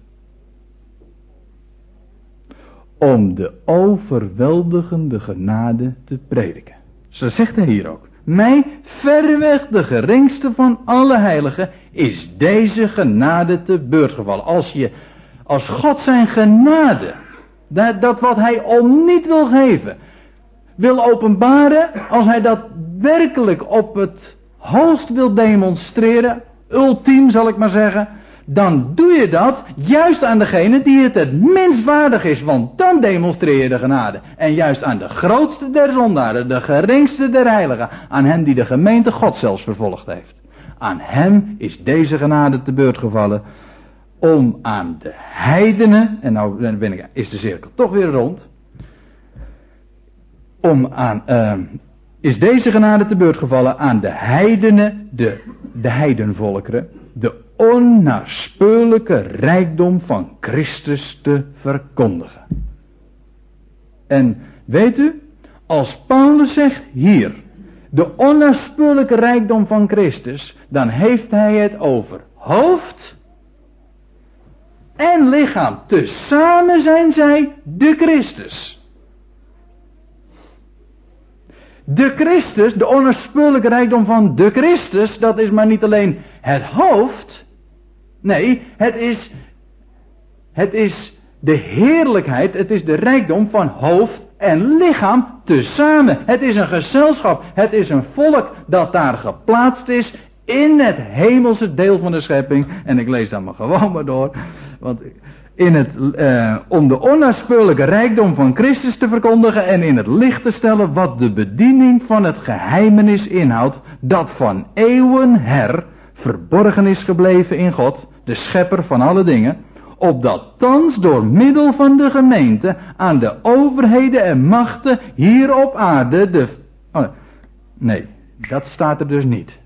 Om de overweldigende genade te prediken. Zo zegt hij hier ook. Mij, verreweg de geringste van alle heiligen, is deze genade te beurt gevallen. Als je als God zijn genade, dat, dat wat hij om niet wil geven, wil openbaren, als hij dat werkelijk op het hoogst wil demonstreren, ultiem zal ik maar zeggen, dan doe je dat juist aan degene die het het minst waardig is, want dan demonstreer je de genade. En juist aan de grootste der zondaren, de geringste der heiligen, aan hem die de gemeente God zelfs vervolgd heeft. Aan hem is deze genade te beurt gevallen, om aan de heidenen, en nou ben ik, is de cirkel toch weer rond, om aan, uh, is deze genade te beurt gevallen aan de heidenen, de, de heidenvolkeren, de onnaspeurlijke rijkdom van Christus te verkondigen. En weet u, als Paulus zegt hier, de onnaspeurlijke rijkdom van Christus, dan heeft hij het over hoofd, en lichaam. Tezamen zijn zij de Christus. De Christus, de onnaspeurlijke rijkdom van de Christus, dat is maar niet alleen het hoofd. Nee, het is, het is de heerlijkheid, het is de rijkdom van hoofd en lichaam tezamen. Het is een gezelschap, het is een volk dat daar geplaatst is in het hemelse deel van de schepping. En ik lees dan maar gewoon maar door. Want in het, uh, om de onnaspeurlijke rijkdom van Christus te verkondigen en in het licht te stellen wat de bediening van het geheimenis inhoudt, dat van eeuwen her verborgen is gebleven in God, de schepper van alle dingen, opdat thans door middel van de gemeente aan de overheden en machten hier op aarde de... Oh, nee, dat staat er dus niet.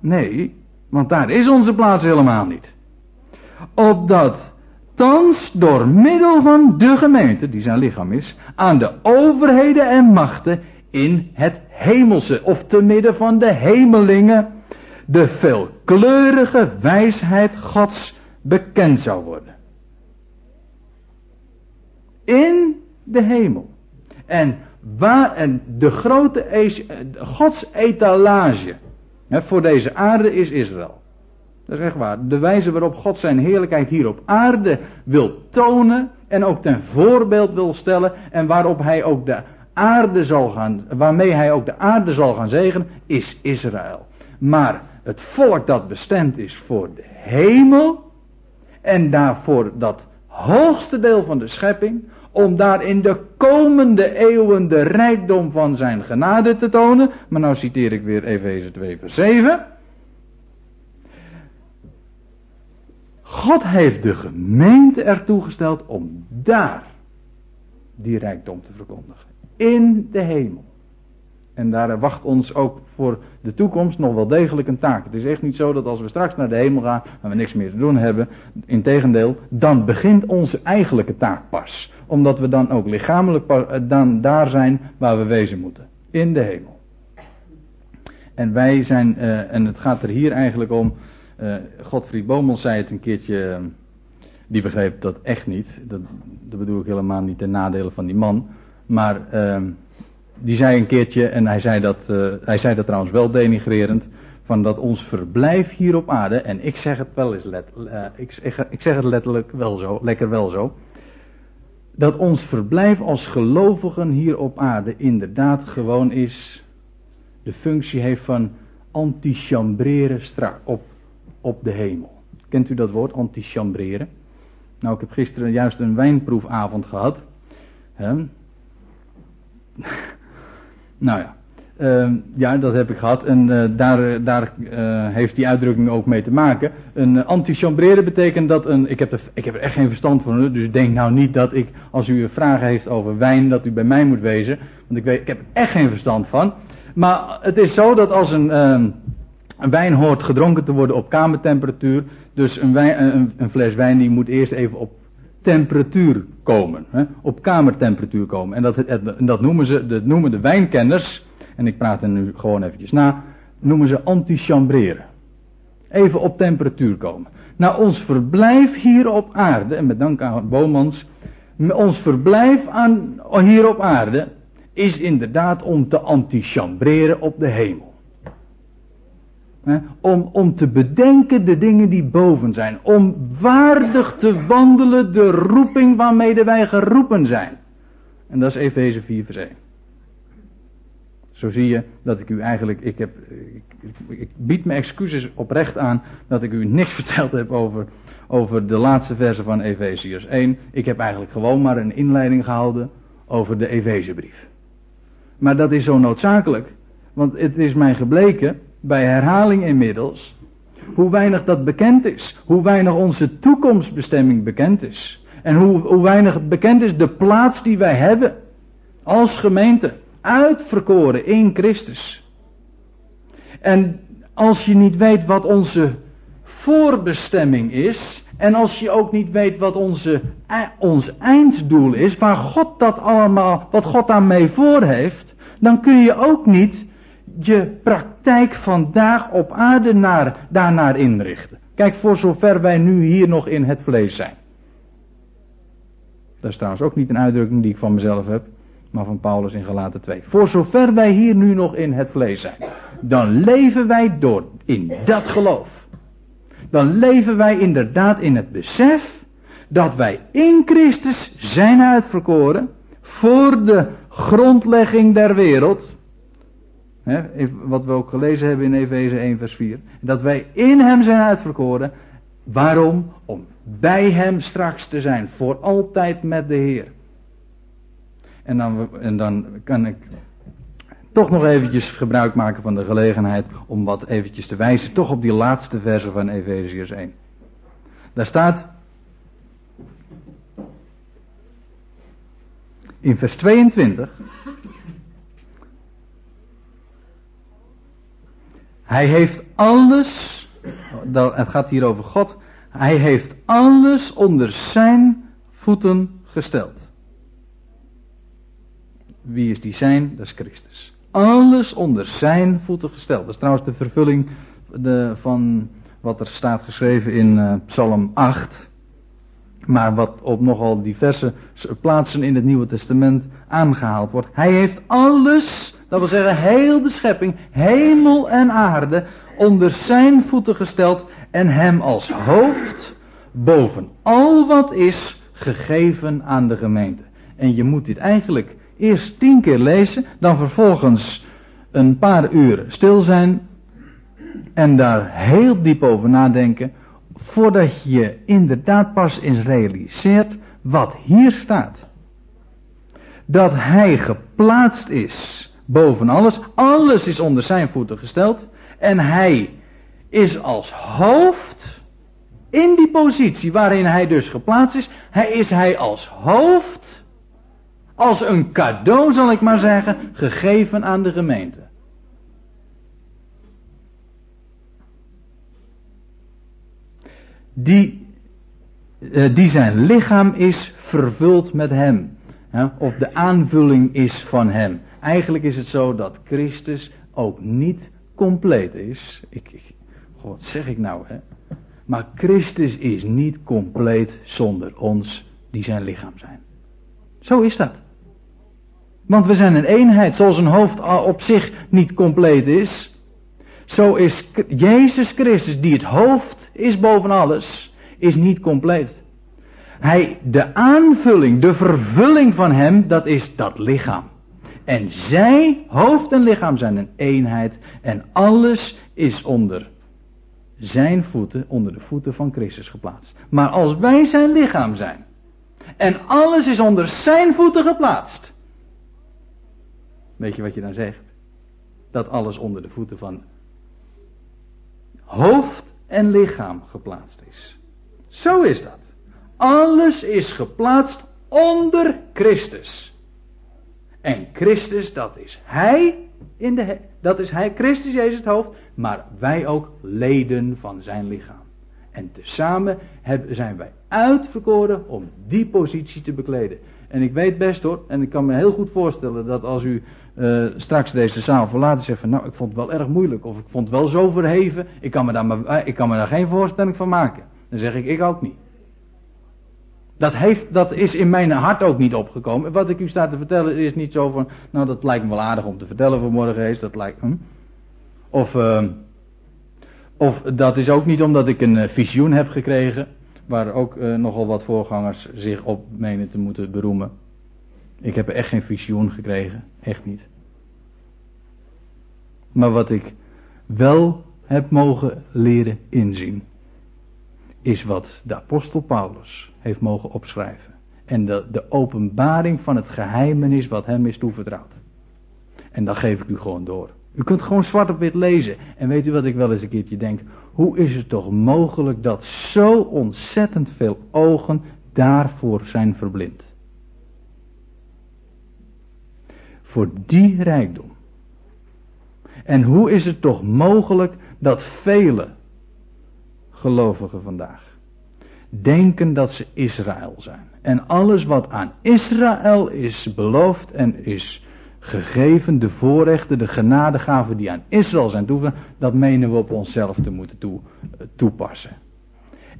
Nee, want daar is onze plaats helemaal niet. Opdat thans door middel van de gemeente, die zijn lichaam is, aan de overheden en machten in het hemelse, of te midden van de hemelingen, de veelkleurige wijsheid Gods bekend zou worden. In de hemel. En waar, en de grote, Gods etalage, voor deze aarde is Israël. Dat is echt waar. De wijze waarop God zijn heerlijkheid hier op aarde wil tonen en ook ten voorbeeld wil stellen en waarop hij ook de aarde zal gaan, waarmee hij ook de aarde zal gaan zegenen, is Israël. Maar het volk dat bestemd is voor de hemel en daarvoor dat hoogste deel van de schepping, om daar in de komende eeuwen de rijkdom van zijn genade te tonen. Maar nou citeer ik weer Efeze 2 vers 7. God heeft de gemeente ertoe gesteld om daar die rijkdom te verkondigen. In de hemel. En daar wacht ons ook voor de toekomst nog wel degelijk een taak. Het is echt niet zo dat als we straks naar de hemel gaan en we niks meer te doen hebben, integendeel, dan begint onze eigenlijke taak pas. Omdat we dan ook lichamelijk eh, dan daar zijn waar we wezen moeten. In de hemel. En wij zijn, uh, en het gaat er hier eigenlijk om, uh, Godfried Bomel zei het een keertje, die begreep dat echt niet. Dat, dat bedoel ik helemaal niet ten nadele van die man. Maar uh, die zei een keertje, en hij zei, dat, hij zei dat trouwens wel denigrerend, van dat ons verblijf hier op aarde, en ik zeg het wel eens let, ik, ik zeg het letterlijk wel zo, lekker wel zo, dat ons verblijf als gelovigen hier op aarde inderdaad gewoon is, de functie heeft van antichambreren strak op, op de hemel. Kent u dat woord, antichambreren? Nou, ik heb gisteren juist een wijnproefavond gehad. Hè? nou ja. Uh, ja, dat heb ik gehad. En uh, daar, daar uh, heeft die uitdrukking ook mee te maken. Een antichambreren betekent dat een. Ik heb, er, ik heb er echt geen verstand van. Dus denk nou niet dat ik, als u vragen heeft over wijn, dat u bij mij moet wezen. Want ik, weet, ik heb er echt geen verstand van. Maar het is zo dat als een, ehm, een wijn hoort gedronken te worden op kamertemperatuur. Dus een, wijn, een, een fles wijn die moet eerst even op temperatuur komen. Hè, op kamertemperatuur komen. En dat, dat, noemen ze, dat noemen de wijnkenners, en ik praat er nu gewoon eventjes na, noemen ze antichambreren. Even op temperatuur komen. Nou, ons verblijf hier op aarde, en met dank aan Bomans, ons verblijf aan, hier op aarde is inderdaad om te antichambreren op de hemel. Om, om te bedenken de dingen die boven zijn. Om waardig te wandelen de roeping waarmee wij geroepen zijn. En dat is Efeze 4 vers 1. Zo zie je dat ik u eigenlijk, ik, heb, ik, ik, bied me excuses oprecht aan dat ik u niks verteld heb over, over de laatste verse van Efeziërs 1. Ik heb eigenlijk gewoon maar een inleiding gehouden over de Efezebrief. Maar dat is zo noodzakelijk, want het is mij gebleken bij herhaling inmiddels, hoe weinig dat bekend is. Hoe weinig onze toekomstbestemming bekend is. En hoe, hoe weinig bekend is de plaats die wij hebben als gemeente. Uitverkoren in Christus. En als je niet weet wat onze voorbestemming is. En als je ook niet weet wat onze, ons einddoel is. Waar God dat allemaal, wat God daarmee voor heeft. Dan kun je ook niet je praktijk vandaag op aarde naar, daarnaar inrichten. Kijk, voor zover wij nu hier nog in het vlees zijn. Dat is trouwens ook niet een uitdrukking die ik van mezelf heb, maar van Paulus in Galaten 2. Voor zover wij hier nu nog in het vlees zijn, dan leven wij door in dat geloof. Dan leven wij inderdaad in het besef dat wij in Christus zijn uitverkoren voor de grondlegging der wereld wat we ook gelezen hebben in Efeze 1 vers 4. Dat wij in hem zijn uitverkoren. Waarom? Om bij hem straks te zijn. Voor altijd met de Heer. En dan, en dan kan ik toch nog eventjes gebruik maken van de gelegenheid om wat eventjes te wijzen. Toch op die laatste verse van Efeziërs 1. Daar staat. In vers 22. Hij heeft alles, het gaat hier over God, hij heeft alles onder zijn voeten gesteld. Wie is die zijn? Dat is Christus. Alles onder zijn voeten gesteld. Dat is trouwens de vervulling de, van wat er staat geschreven in uh, Psalm 8. Maar wat op nogal diverse plaatsen in het Nieuwe Testament aangehaald wordt. Hij heeft alles dat wil zeggen, heel de schepping, hemel en aarde, onder zijn voeten gesteld en hem als hoofd boven al wat is gegeven aan de gemeente. En je moet dit eigenlijk eerst tien keer lezen, dan vervolgens een paar uur stil zijn en daar heel diep over nadenken, voordat je inderdaad pas eens realiseert wat hier staat. Dat hij geplaatst is boven alles. Alles is onder zijn voeten gesteld. En hij is als hoofd in die positie waarin hij dus geplaatst is. Hij is hij als hoofd Als een cadeau, zal ik maar zeggen, gegeven aan de gemeente. Die, uh, die zijn lichaam is vervuld met hem. Of de aanvulling is van hem. Eigenlijk is het zo dat Christus ook niet compleet is. Ik, ik, wat zeg ik nou, hè? Maar Christus is niet compleet zonder ons die zijn lichaam zijn. Zo is dat. Want we zijn een eenheid, zoals een hoofd op zich niet compleet is. Zo is Jezus Christus, die het hoofd is boven alles, is niet compleet. Hij, de aanvulling, de vervulling van hem, dat is dat lichaam. En zij, hoofd en lichaam, zijn een eenheid. En alles is onder zijn voeten, onder de voeten van Christus geplaatst. Maar als wij zijn lichaam zijn. En alles is onder zijn voeten geplaatst. Weet je wat je dan zegt? Dat alles onder de voeten van hoofd en lichaam geplaatst is. Zo is dat. Alles is geplaatst onder Christus. En Christus, dat is Hij in de, dat is Hij, Christus Jezus het hoofd, maar wij ook leden van zijn lichaam. En tezamen zijn wij uitverkoren om die positie te bekleden. En ik weet best hoor, en ik kan me heel goed voorstellen dat als u uh, straks deze zaal verlaat en zegt van nou ik vond het wel erg moeilijk of ik vond het wel zo verheven, ik kan me daar, maar, eh, ik kan me daar geen voorstelling van maken. Dan zeg ik ik ook niet. Dat, heeft, dat is in mijn hart ook niet opgekomen. Wat ik u sta te vertellen is niet zo van, nou dat lijkt me wel aardig om te vertellen vanmorgen eens, dat lijkt, hm? Of, uh, of dat is ook niet omdat ik een uh, visioen heb gekregen, waar ook uh, nogal wat voorgangers zich op menen te moeten beroemen. Ik heb echt geen visioen gekregen, echt niet. Maar wat ik wel heb mogen leren inzien, is wat de apostel Paulus heeft mogen opschrijven. En de, de openbaring van het geheimenis wat hem is toevertrouwd. En dat geef ik u gewoon door. U kunt gewoon zwart op wit lezen. En weet u wat ik wel eens een keertje denk? Hoe is het toch mogelijk dat zo ontzettend veel ogen daarvoor zijn verblind? Voor die rijkdom. En hoe is het toch mogelijk dat vele gelovigen vandaag denken dat ze Israël zijn. En alles wat aan Israël is beloofd en is gegeven, de voorrechten, de genadegaven die aan Israël zijn toegevoegd, dat menen we op onszelf te moeten toe, toepassen.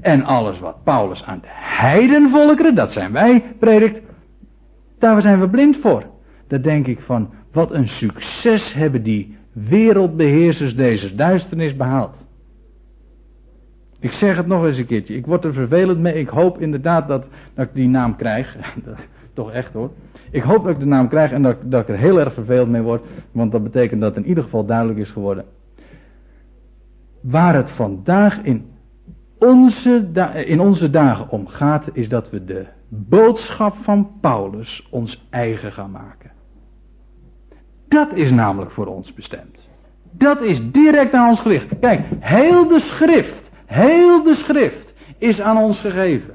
En alles wat Paulus aan de heidenvolkeren, dat zijn wij, predikt, daar zijn we blind voor. Daar denk ik van, wat een succes hebben die wereldbeheersers deze duisternis behaald. Ik zeg het nog eens een keertje. Ik word er vervelend mee. Ik hoop inderdaad dat, dat ik die naam krijg. Toch echt hoor. Ik hoop dat ik de naam krijg en dat, dat ik er heel erg vervelend mee word. Want dat betekent dat in ieder geval duidelijk is geworden. Waar het vandaag in onze, in onze dagen om gaat, is dat we de boodschap van Paulus ons eigen gaan maken. Dat is namelijk voor ons bestemd. Dat is direct aan ons gericht. Kijk, heel de schrift Heel de schrift is aan ons gegeven.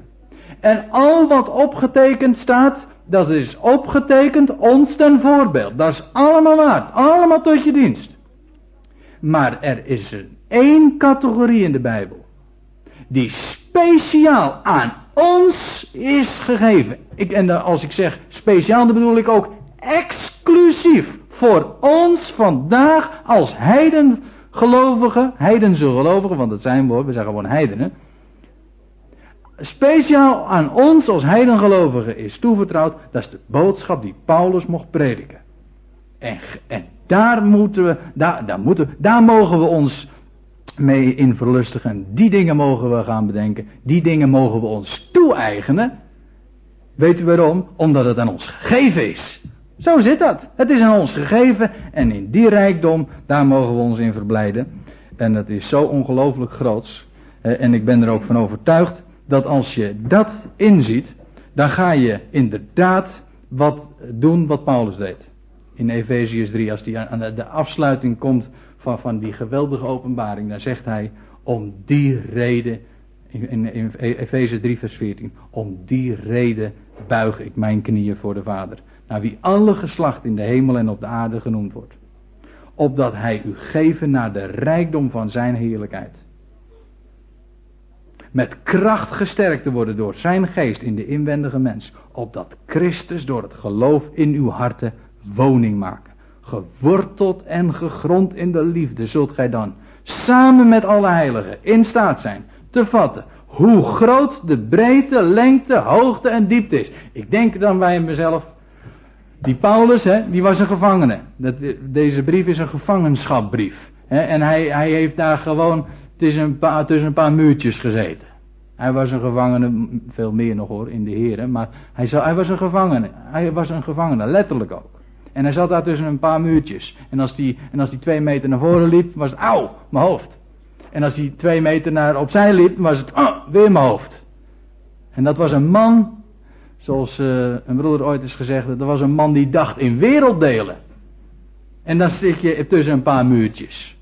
En al wat opgetekend staat, dat is opgetekend ons ten voorbeeld. Dat is allemaal waard. Allemaal tot je dienst. Maar er is een één categorie in de Bijbel. Die speciaal aan ons is gegeven. Ik, en als ik zeg speciaal, dan bedoel ik ook exclusief voor ons vandaag als heiden gelovigen, heidense gelovigen, want dat zijn we, we zeggen gewoon heidenen. Speciaal aan ons als heidengelovigen is toevertrouwd, dat is de boodschap die Paulus mocht prediken. En, en daar moeten we, daar, moeten, daar mogen we ons mee in verlustigen. Die dingen mogen we gaan bedenken. Die dingen mogen we ons toe-eigenen. Weet u waarom? Omdat het aan ons gegeven is. Zo zit dat. Het is aan ons gegeven en in die rijkdom, daar mogen we ons in verblijden. En het is zo ongelooflijk groots. En ik ben er ook van overtuigd dat als je dat inziet, dan ga je inderdaad wat doen wat Paulus deed. In Efeziërs 3, als hij aan de afsluiting komt van, van die geweldige openbaring, dan zegt hij, om die reden, in, in Efeze 3 vers 14, om die reden buig ik mijn knieën voor de Vader naar wie alle geslacht in de hemel en op de aarde genoemd wordt. Opdat hij u geven naar de rijkdom van zijn heerlijkheid. Met kracht gesterkt te worden door zijn geest in de inwendige mens. Opdat Christus door het geloof in uw harten woning maken. Geworteld en gegrond in de liefde zult gij dan samen met alle heiligen in staat zijn te vatten hoe groot de breedte, lengte, hoogte en diepte is. Ik denk dan bij mezelf, die Paulus, hè, die was een gevangene. Dat, deze brief is een gevangenschapbrief. En hij, hij heeft daar gewoon tussen een, paar, tussen een paar muurtjes gezeten. Hij was een gevangene, veel meer nog hoor, in de heren, maar hij, hij was een gevangene. Hij was een gevangene, letterlijk ook. En hij zat daar tussen een paar muurtjes. En als die, en als die twee meter naar voren liep, was het, auw, mijn hoofd. En als hij twee meter naar opzij liep, was het, oh, weer mijn hoofd. En dat was een man, zoals uh, een broeder ooit is gezegd, dat was een man die dacht in werelddelen. En dan zit je tussen een paar muurtjes.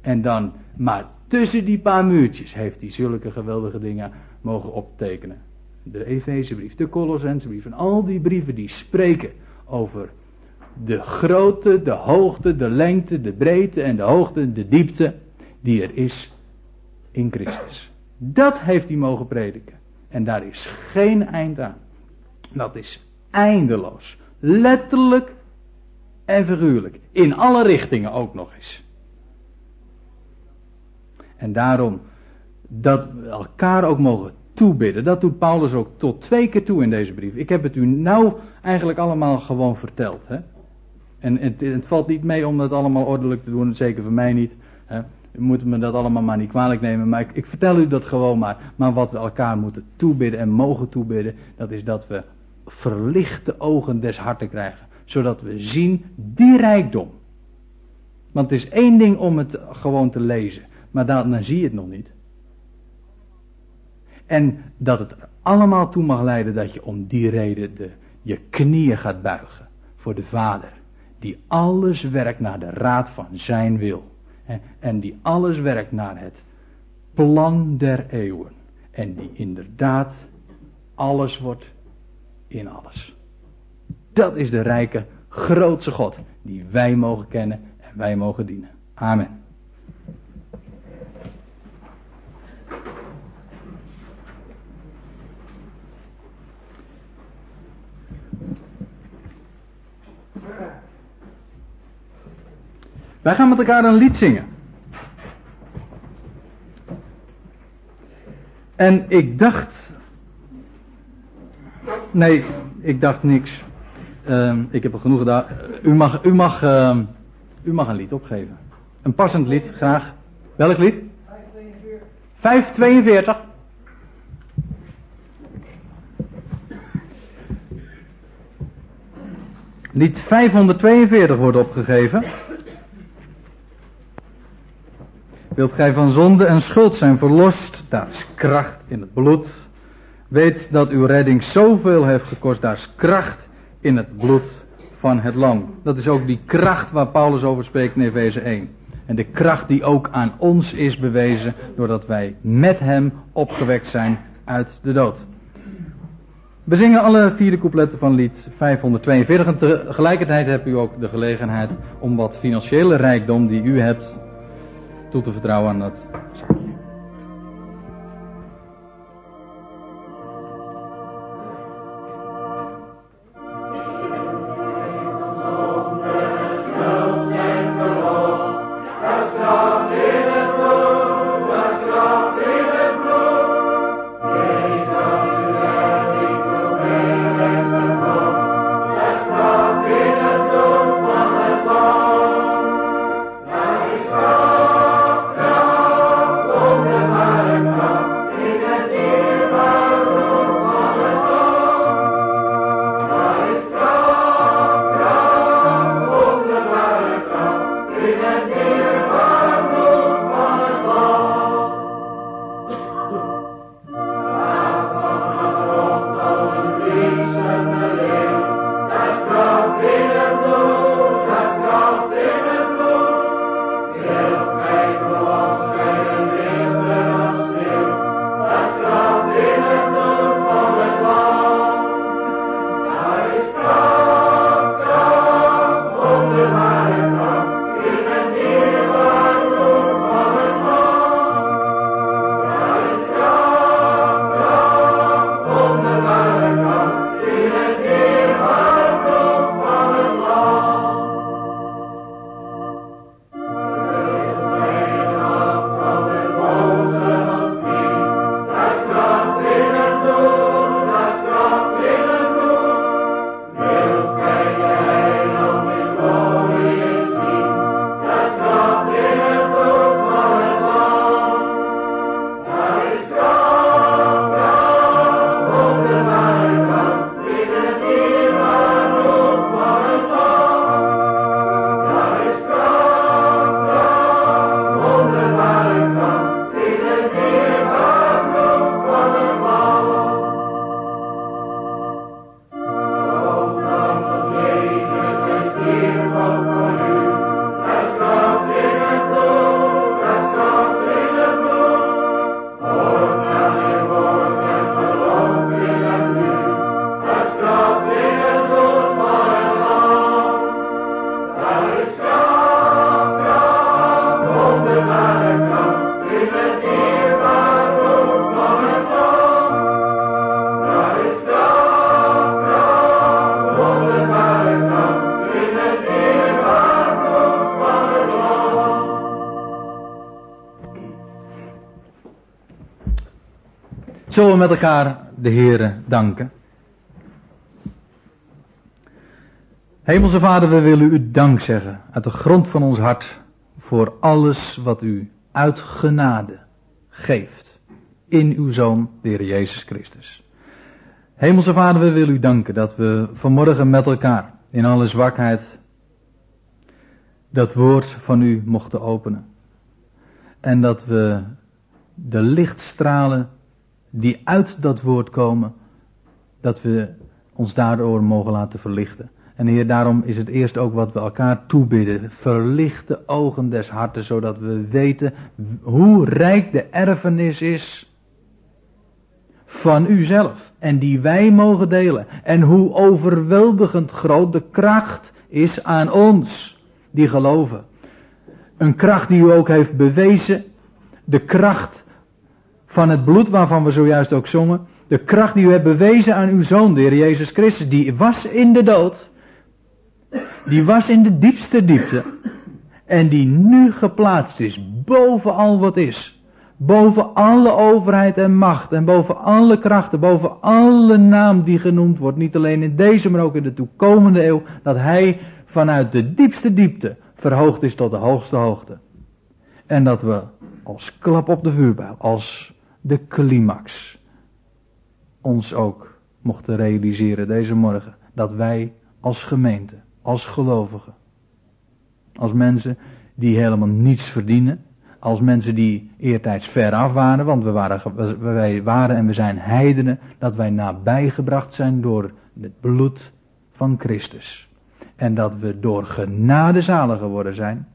En dan, maar tussen die paar muurtjes heeft hij zulke geweldige dingen mogen optekenen. De Efezebrief, de Colossensebrief en al die brieven die spreken over de grootte, de hoogte, de lengte, de breedte en de hoogte, de diepte die er is in Christus. Dat heeft hij mogen prediken. En daar is geen eind aan. Dat is eindeloos. Letterlijk en figuurlijk. In alle richtingen ook nog eens. En daarom dat we elkaar ook mogen toebidden. Dat doet Paulus ook tot twee keer toe in deze brief. Ik heb het u nou eigenlijk allemaal gewoon verteld. Hè? En het, het, valt niet mee om dat allemaal ordelijk te doen, zeker voor mij niet. Hè? U moet me dat allemaal maar niet kwalijk nemen, maar ik, ik, vertel u dat gewoon maar. Maar wat we elkaar moeten toebidden en mogen toebidden, dat is dat we verlichte ogen des harten krijgen. Zodat we zien die rijkdom. Want het is één ding om het gewoon te lezen, maar dan, dan zie je het nog niet. En dat het allemaal toe mag leiden dat je om die reden de, je knieën gaat buigen voor de Vader. Die alles werkt naar de raad van zijn wil. En die alles werkt naar het plan der eeuwen. En die inderdaad alles wordt in alles. Dat is de rijke, grootse God die wij mogen kennen en wij mogen dienen. Amen. Wij gaan met elkaar een lied zingen. En ik dacht. Nee, ik dacht niks. Uh, ik heb er genoeg gedaan. U mag, u, mag, uh, u mag een lied opgeven. Een passend lied, graag. Welk lied? 542. 542. Lied 542 wordt opgegeven. Wilt gij van zonde en schuld zijn verlost, daar is kracht in het bloed. Weet dat uw redding zoveel heeft gekost, daar is kracht in het bloed van het lam. Dat is ook die kracht waar Paulus over spreekt in Efeze 1. En de kracht die ook aan ons is bewezen doordat wij met hem opgewekt zijn uit de dood. We zingen alle vierde coupletten van lied 542 en tegelijkertijd hebt u ook de gelegenheid om wat financiële rijkdom die u hebt toe te vertrouwen aan dat met elkaar de Heere danken? Hemelse Vader, we willen u dank zeggen uit de grond van ons hart voor alles wat u uit genade geeft in uw Zoon, de Heer Jezus Christus. Hemelse Vader, we willen u danken dat we vanmorgen met elkaar in alle zwakheid dat woord van u mochten openen. En dat we de lichtstralen die uit dat woord komen, dat we ons daardoor mogen laten verlichten. En Heer, daarom is het eerst ook wat we elkaar toebidden. Verlicht de ogen des harten, zodat we weten hoe rijk de erfenis is van u zelf. En die wij mogen delen. En hoe overweldigend groot de kracht is aan ons, die geloven. Een kracht die u ook heeft bewezen. De kracht van het bloed waarvan we zojuist ook zongen. De kracht die u hebt bewezen aan uw zoon, de Heer Jezus Christus. Die was in de dood. Die was in de diepste diepte. En die nu geplaatst is boven al wat is. Boven alle overheid en macht. En boven alle krachten. Boven alle naam die genoemd wordt. Niet alleen in deze, maar ook in de toekomende eeuw. Dat hij vanuit de diepste diepte verhoogd is tot de hoogste hoogte. En dat we als klap op de vuurbijl. Als de climax. Ons ook mochten realiseren deze morgen. Dat wij als gemeente als gelovigen. Als mensen die helemaal niets verdienen. Als mensen die eertijds ver af waren, want we waren, wij waren en we zijn heidenen, dat wij nabijgebracht zijn door het bloed van Christus. En dat we door genade zalig geworden zijn.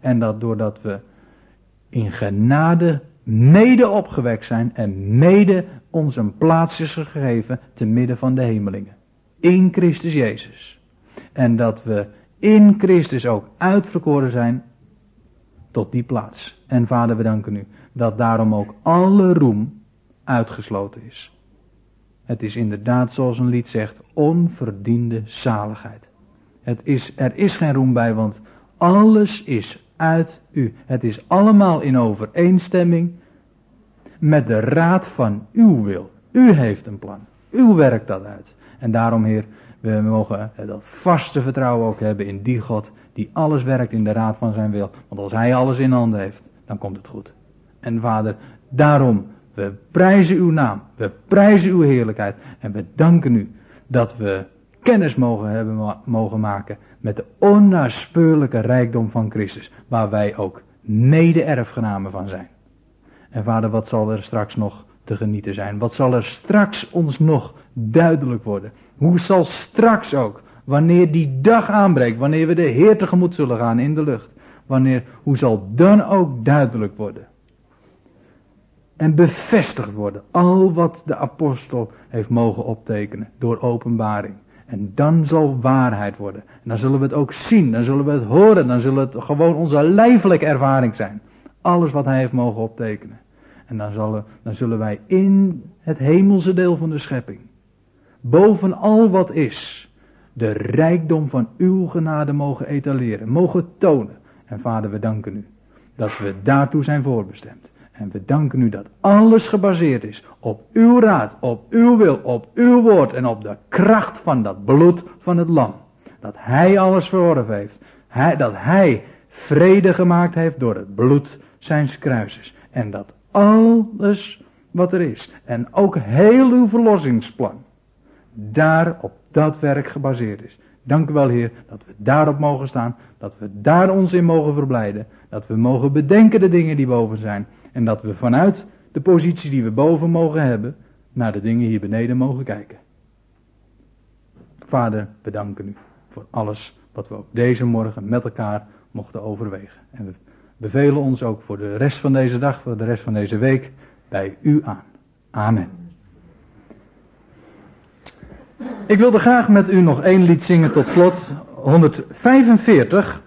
En dat doordat we in genade mede opgewekt zijn en mede ons een plaats is gegeven te midden van de hemelingen. In Christus Jezus. En dat we in Christus ook uitverkoren zijn tot die plaats. En vader, we danken u dat daarom ook alle roem uitgesloten is. Het is inderdaad, zoals een lied zegt, onverdiende zaligheid. Het is, er is geen roem bij, want alles is uit u. Het is allemaal in overeenstemming met de raad van uw wil. U heeft een plan. U werkt dat uit. En daarom, Heer, we mogen dat vaste vertrouwen ook hebben in die God die alles werkt in de raad van zijn wil. Want als hij alles in handen heeft, dan komt het goed. En vader, daarom, we prijzen uw naam, we prijzen uw heerlijkheid en we danken u dat we kennis mogen hebben mogen maken met de onnaspeurlijke rijkdom van Christus, waar wij ook mede-erfgenamen van zijn. En vader, wat zal er straks nog te genieten zijn? Wat zal er straks ons nog duidelijk worden? Hoe zal straks ook, wanneer die dag aanbreekt, wanneer we de Heer tegemoet zullen gaan in de lucht, wanneer, hoe zal dan ook duidelijk worden? En bevestigd worden, al wat de apostel heeft mogen optekenen door openbaring. En dan zal waarheid worden. En dan zullen we het ook zien, dan zullen we het horen, dan zullen het gewoon onze lijfelijke ervaring zijn. Alles wat hij heeft mogen optekenen. En dan, zal, dan zullen wij in het hemelse deel van de schepping boven al wat is, de rijkdom van uw genade mogen etaleren, mogen tonen. En vader, we danken u dat we daartoe zijn voorbestemd. En we danken u dat alles gebaseerd is op uw raad, op uw wil, op uw woord en op de kracht van dat bloed van het lam. Dat hij alles verworven heeft. Hij, dat hij vrede gemaakt heeft door het bloed zijns kruises. En dat alles wat er is. En ook heel uw verlossingsplan daar op dat werk gebaseerd is. Dank u wel, Heer, dat we daarop mogen staan, dat we daar ons in mogen verblijden, dat we mogen bedenken de dingen die boven zijn en dat we vanuit de positie die we boven mogen hebben, naar de dingen hier beneden mogen kijken. Vader, we danken u voor alles wat we op deze morgen met elkaar mochten overwegen. En we bevelen ons ook voor de rest van deze dag, voor de rest van deze week, bij u aan. Amen. Ik wilde graag met u nog één lied zingen tot slot. 145.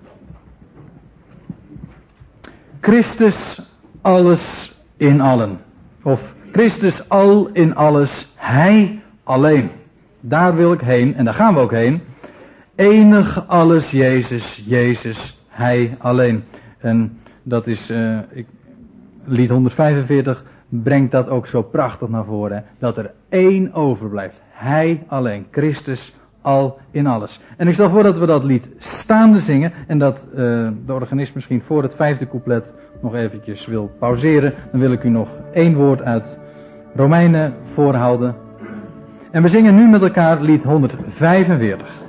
Christus alles in allen. Of Christus al in alles, Hij alleen. Daar wil ik heen en daar gaan we ook heen. Enig alles Jezus, Jezus, Hij alleen. En dat is uh, ik, lied 145 brengt dat ook zo prachtig naar voren. Dat er één overblijft. Hij alleen, Christus al in alles. En ik stel voor dat we dat lied staande zingen. En dat uh, de organist misschien voor het vijfde couplet nog eventjes wil pauzeren. Dan wil ik u nog één woord uit Romeinen voorhouden. En we zingen nu met elkaar lied 145.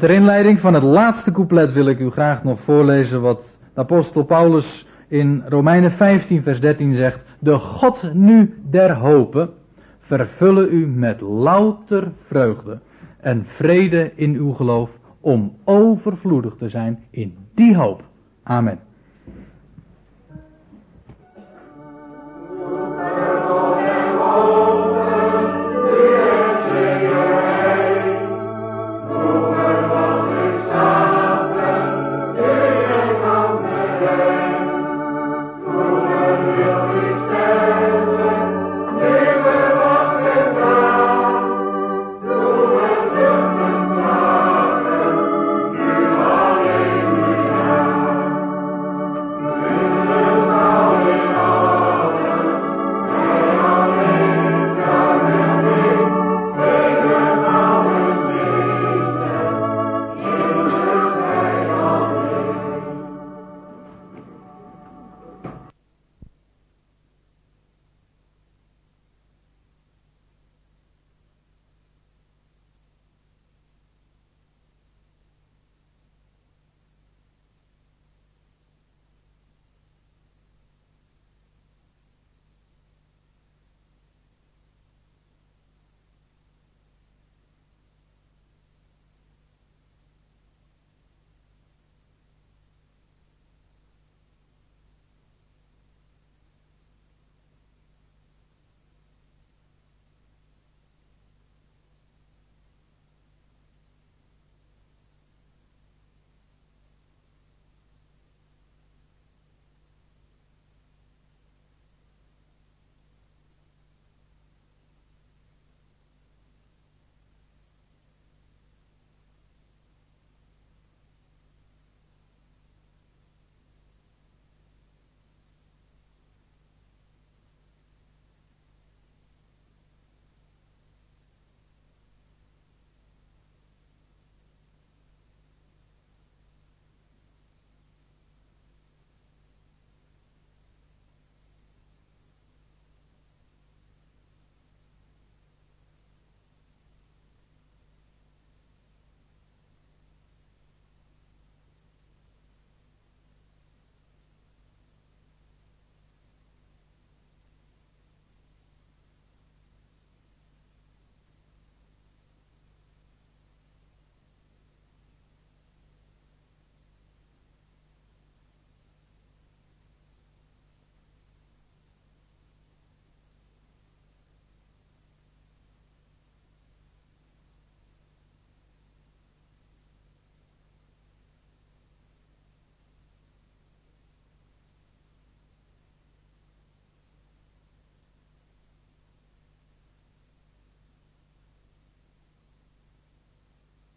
Ter inleiding van het laatste couplet wil ik u graag nog voorlezen wat de apostel Paulus in Romeinen 15 vers 13 zegt. De God nu der hope vervullen u met louter vreugde en vrede in uw geloof om overvloedig te zijn in die hoop. Amen.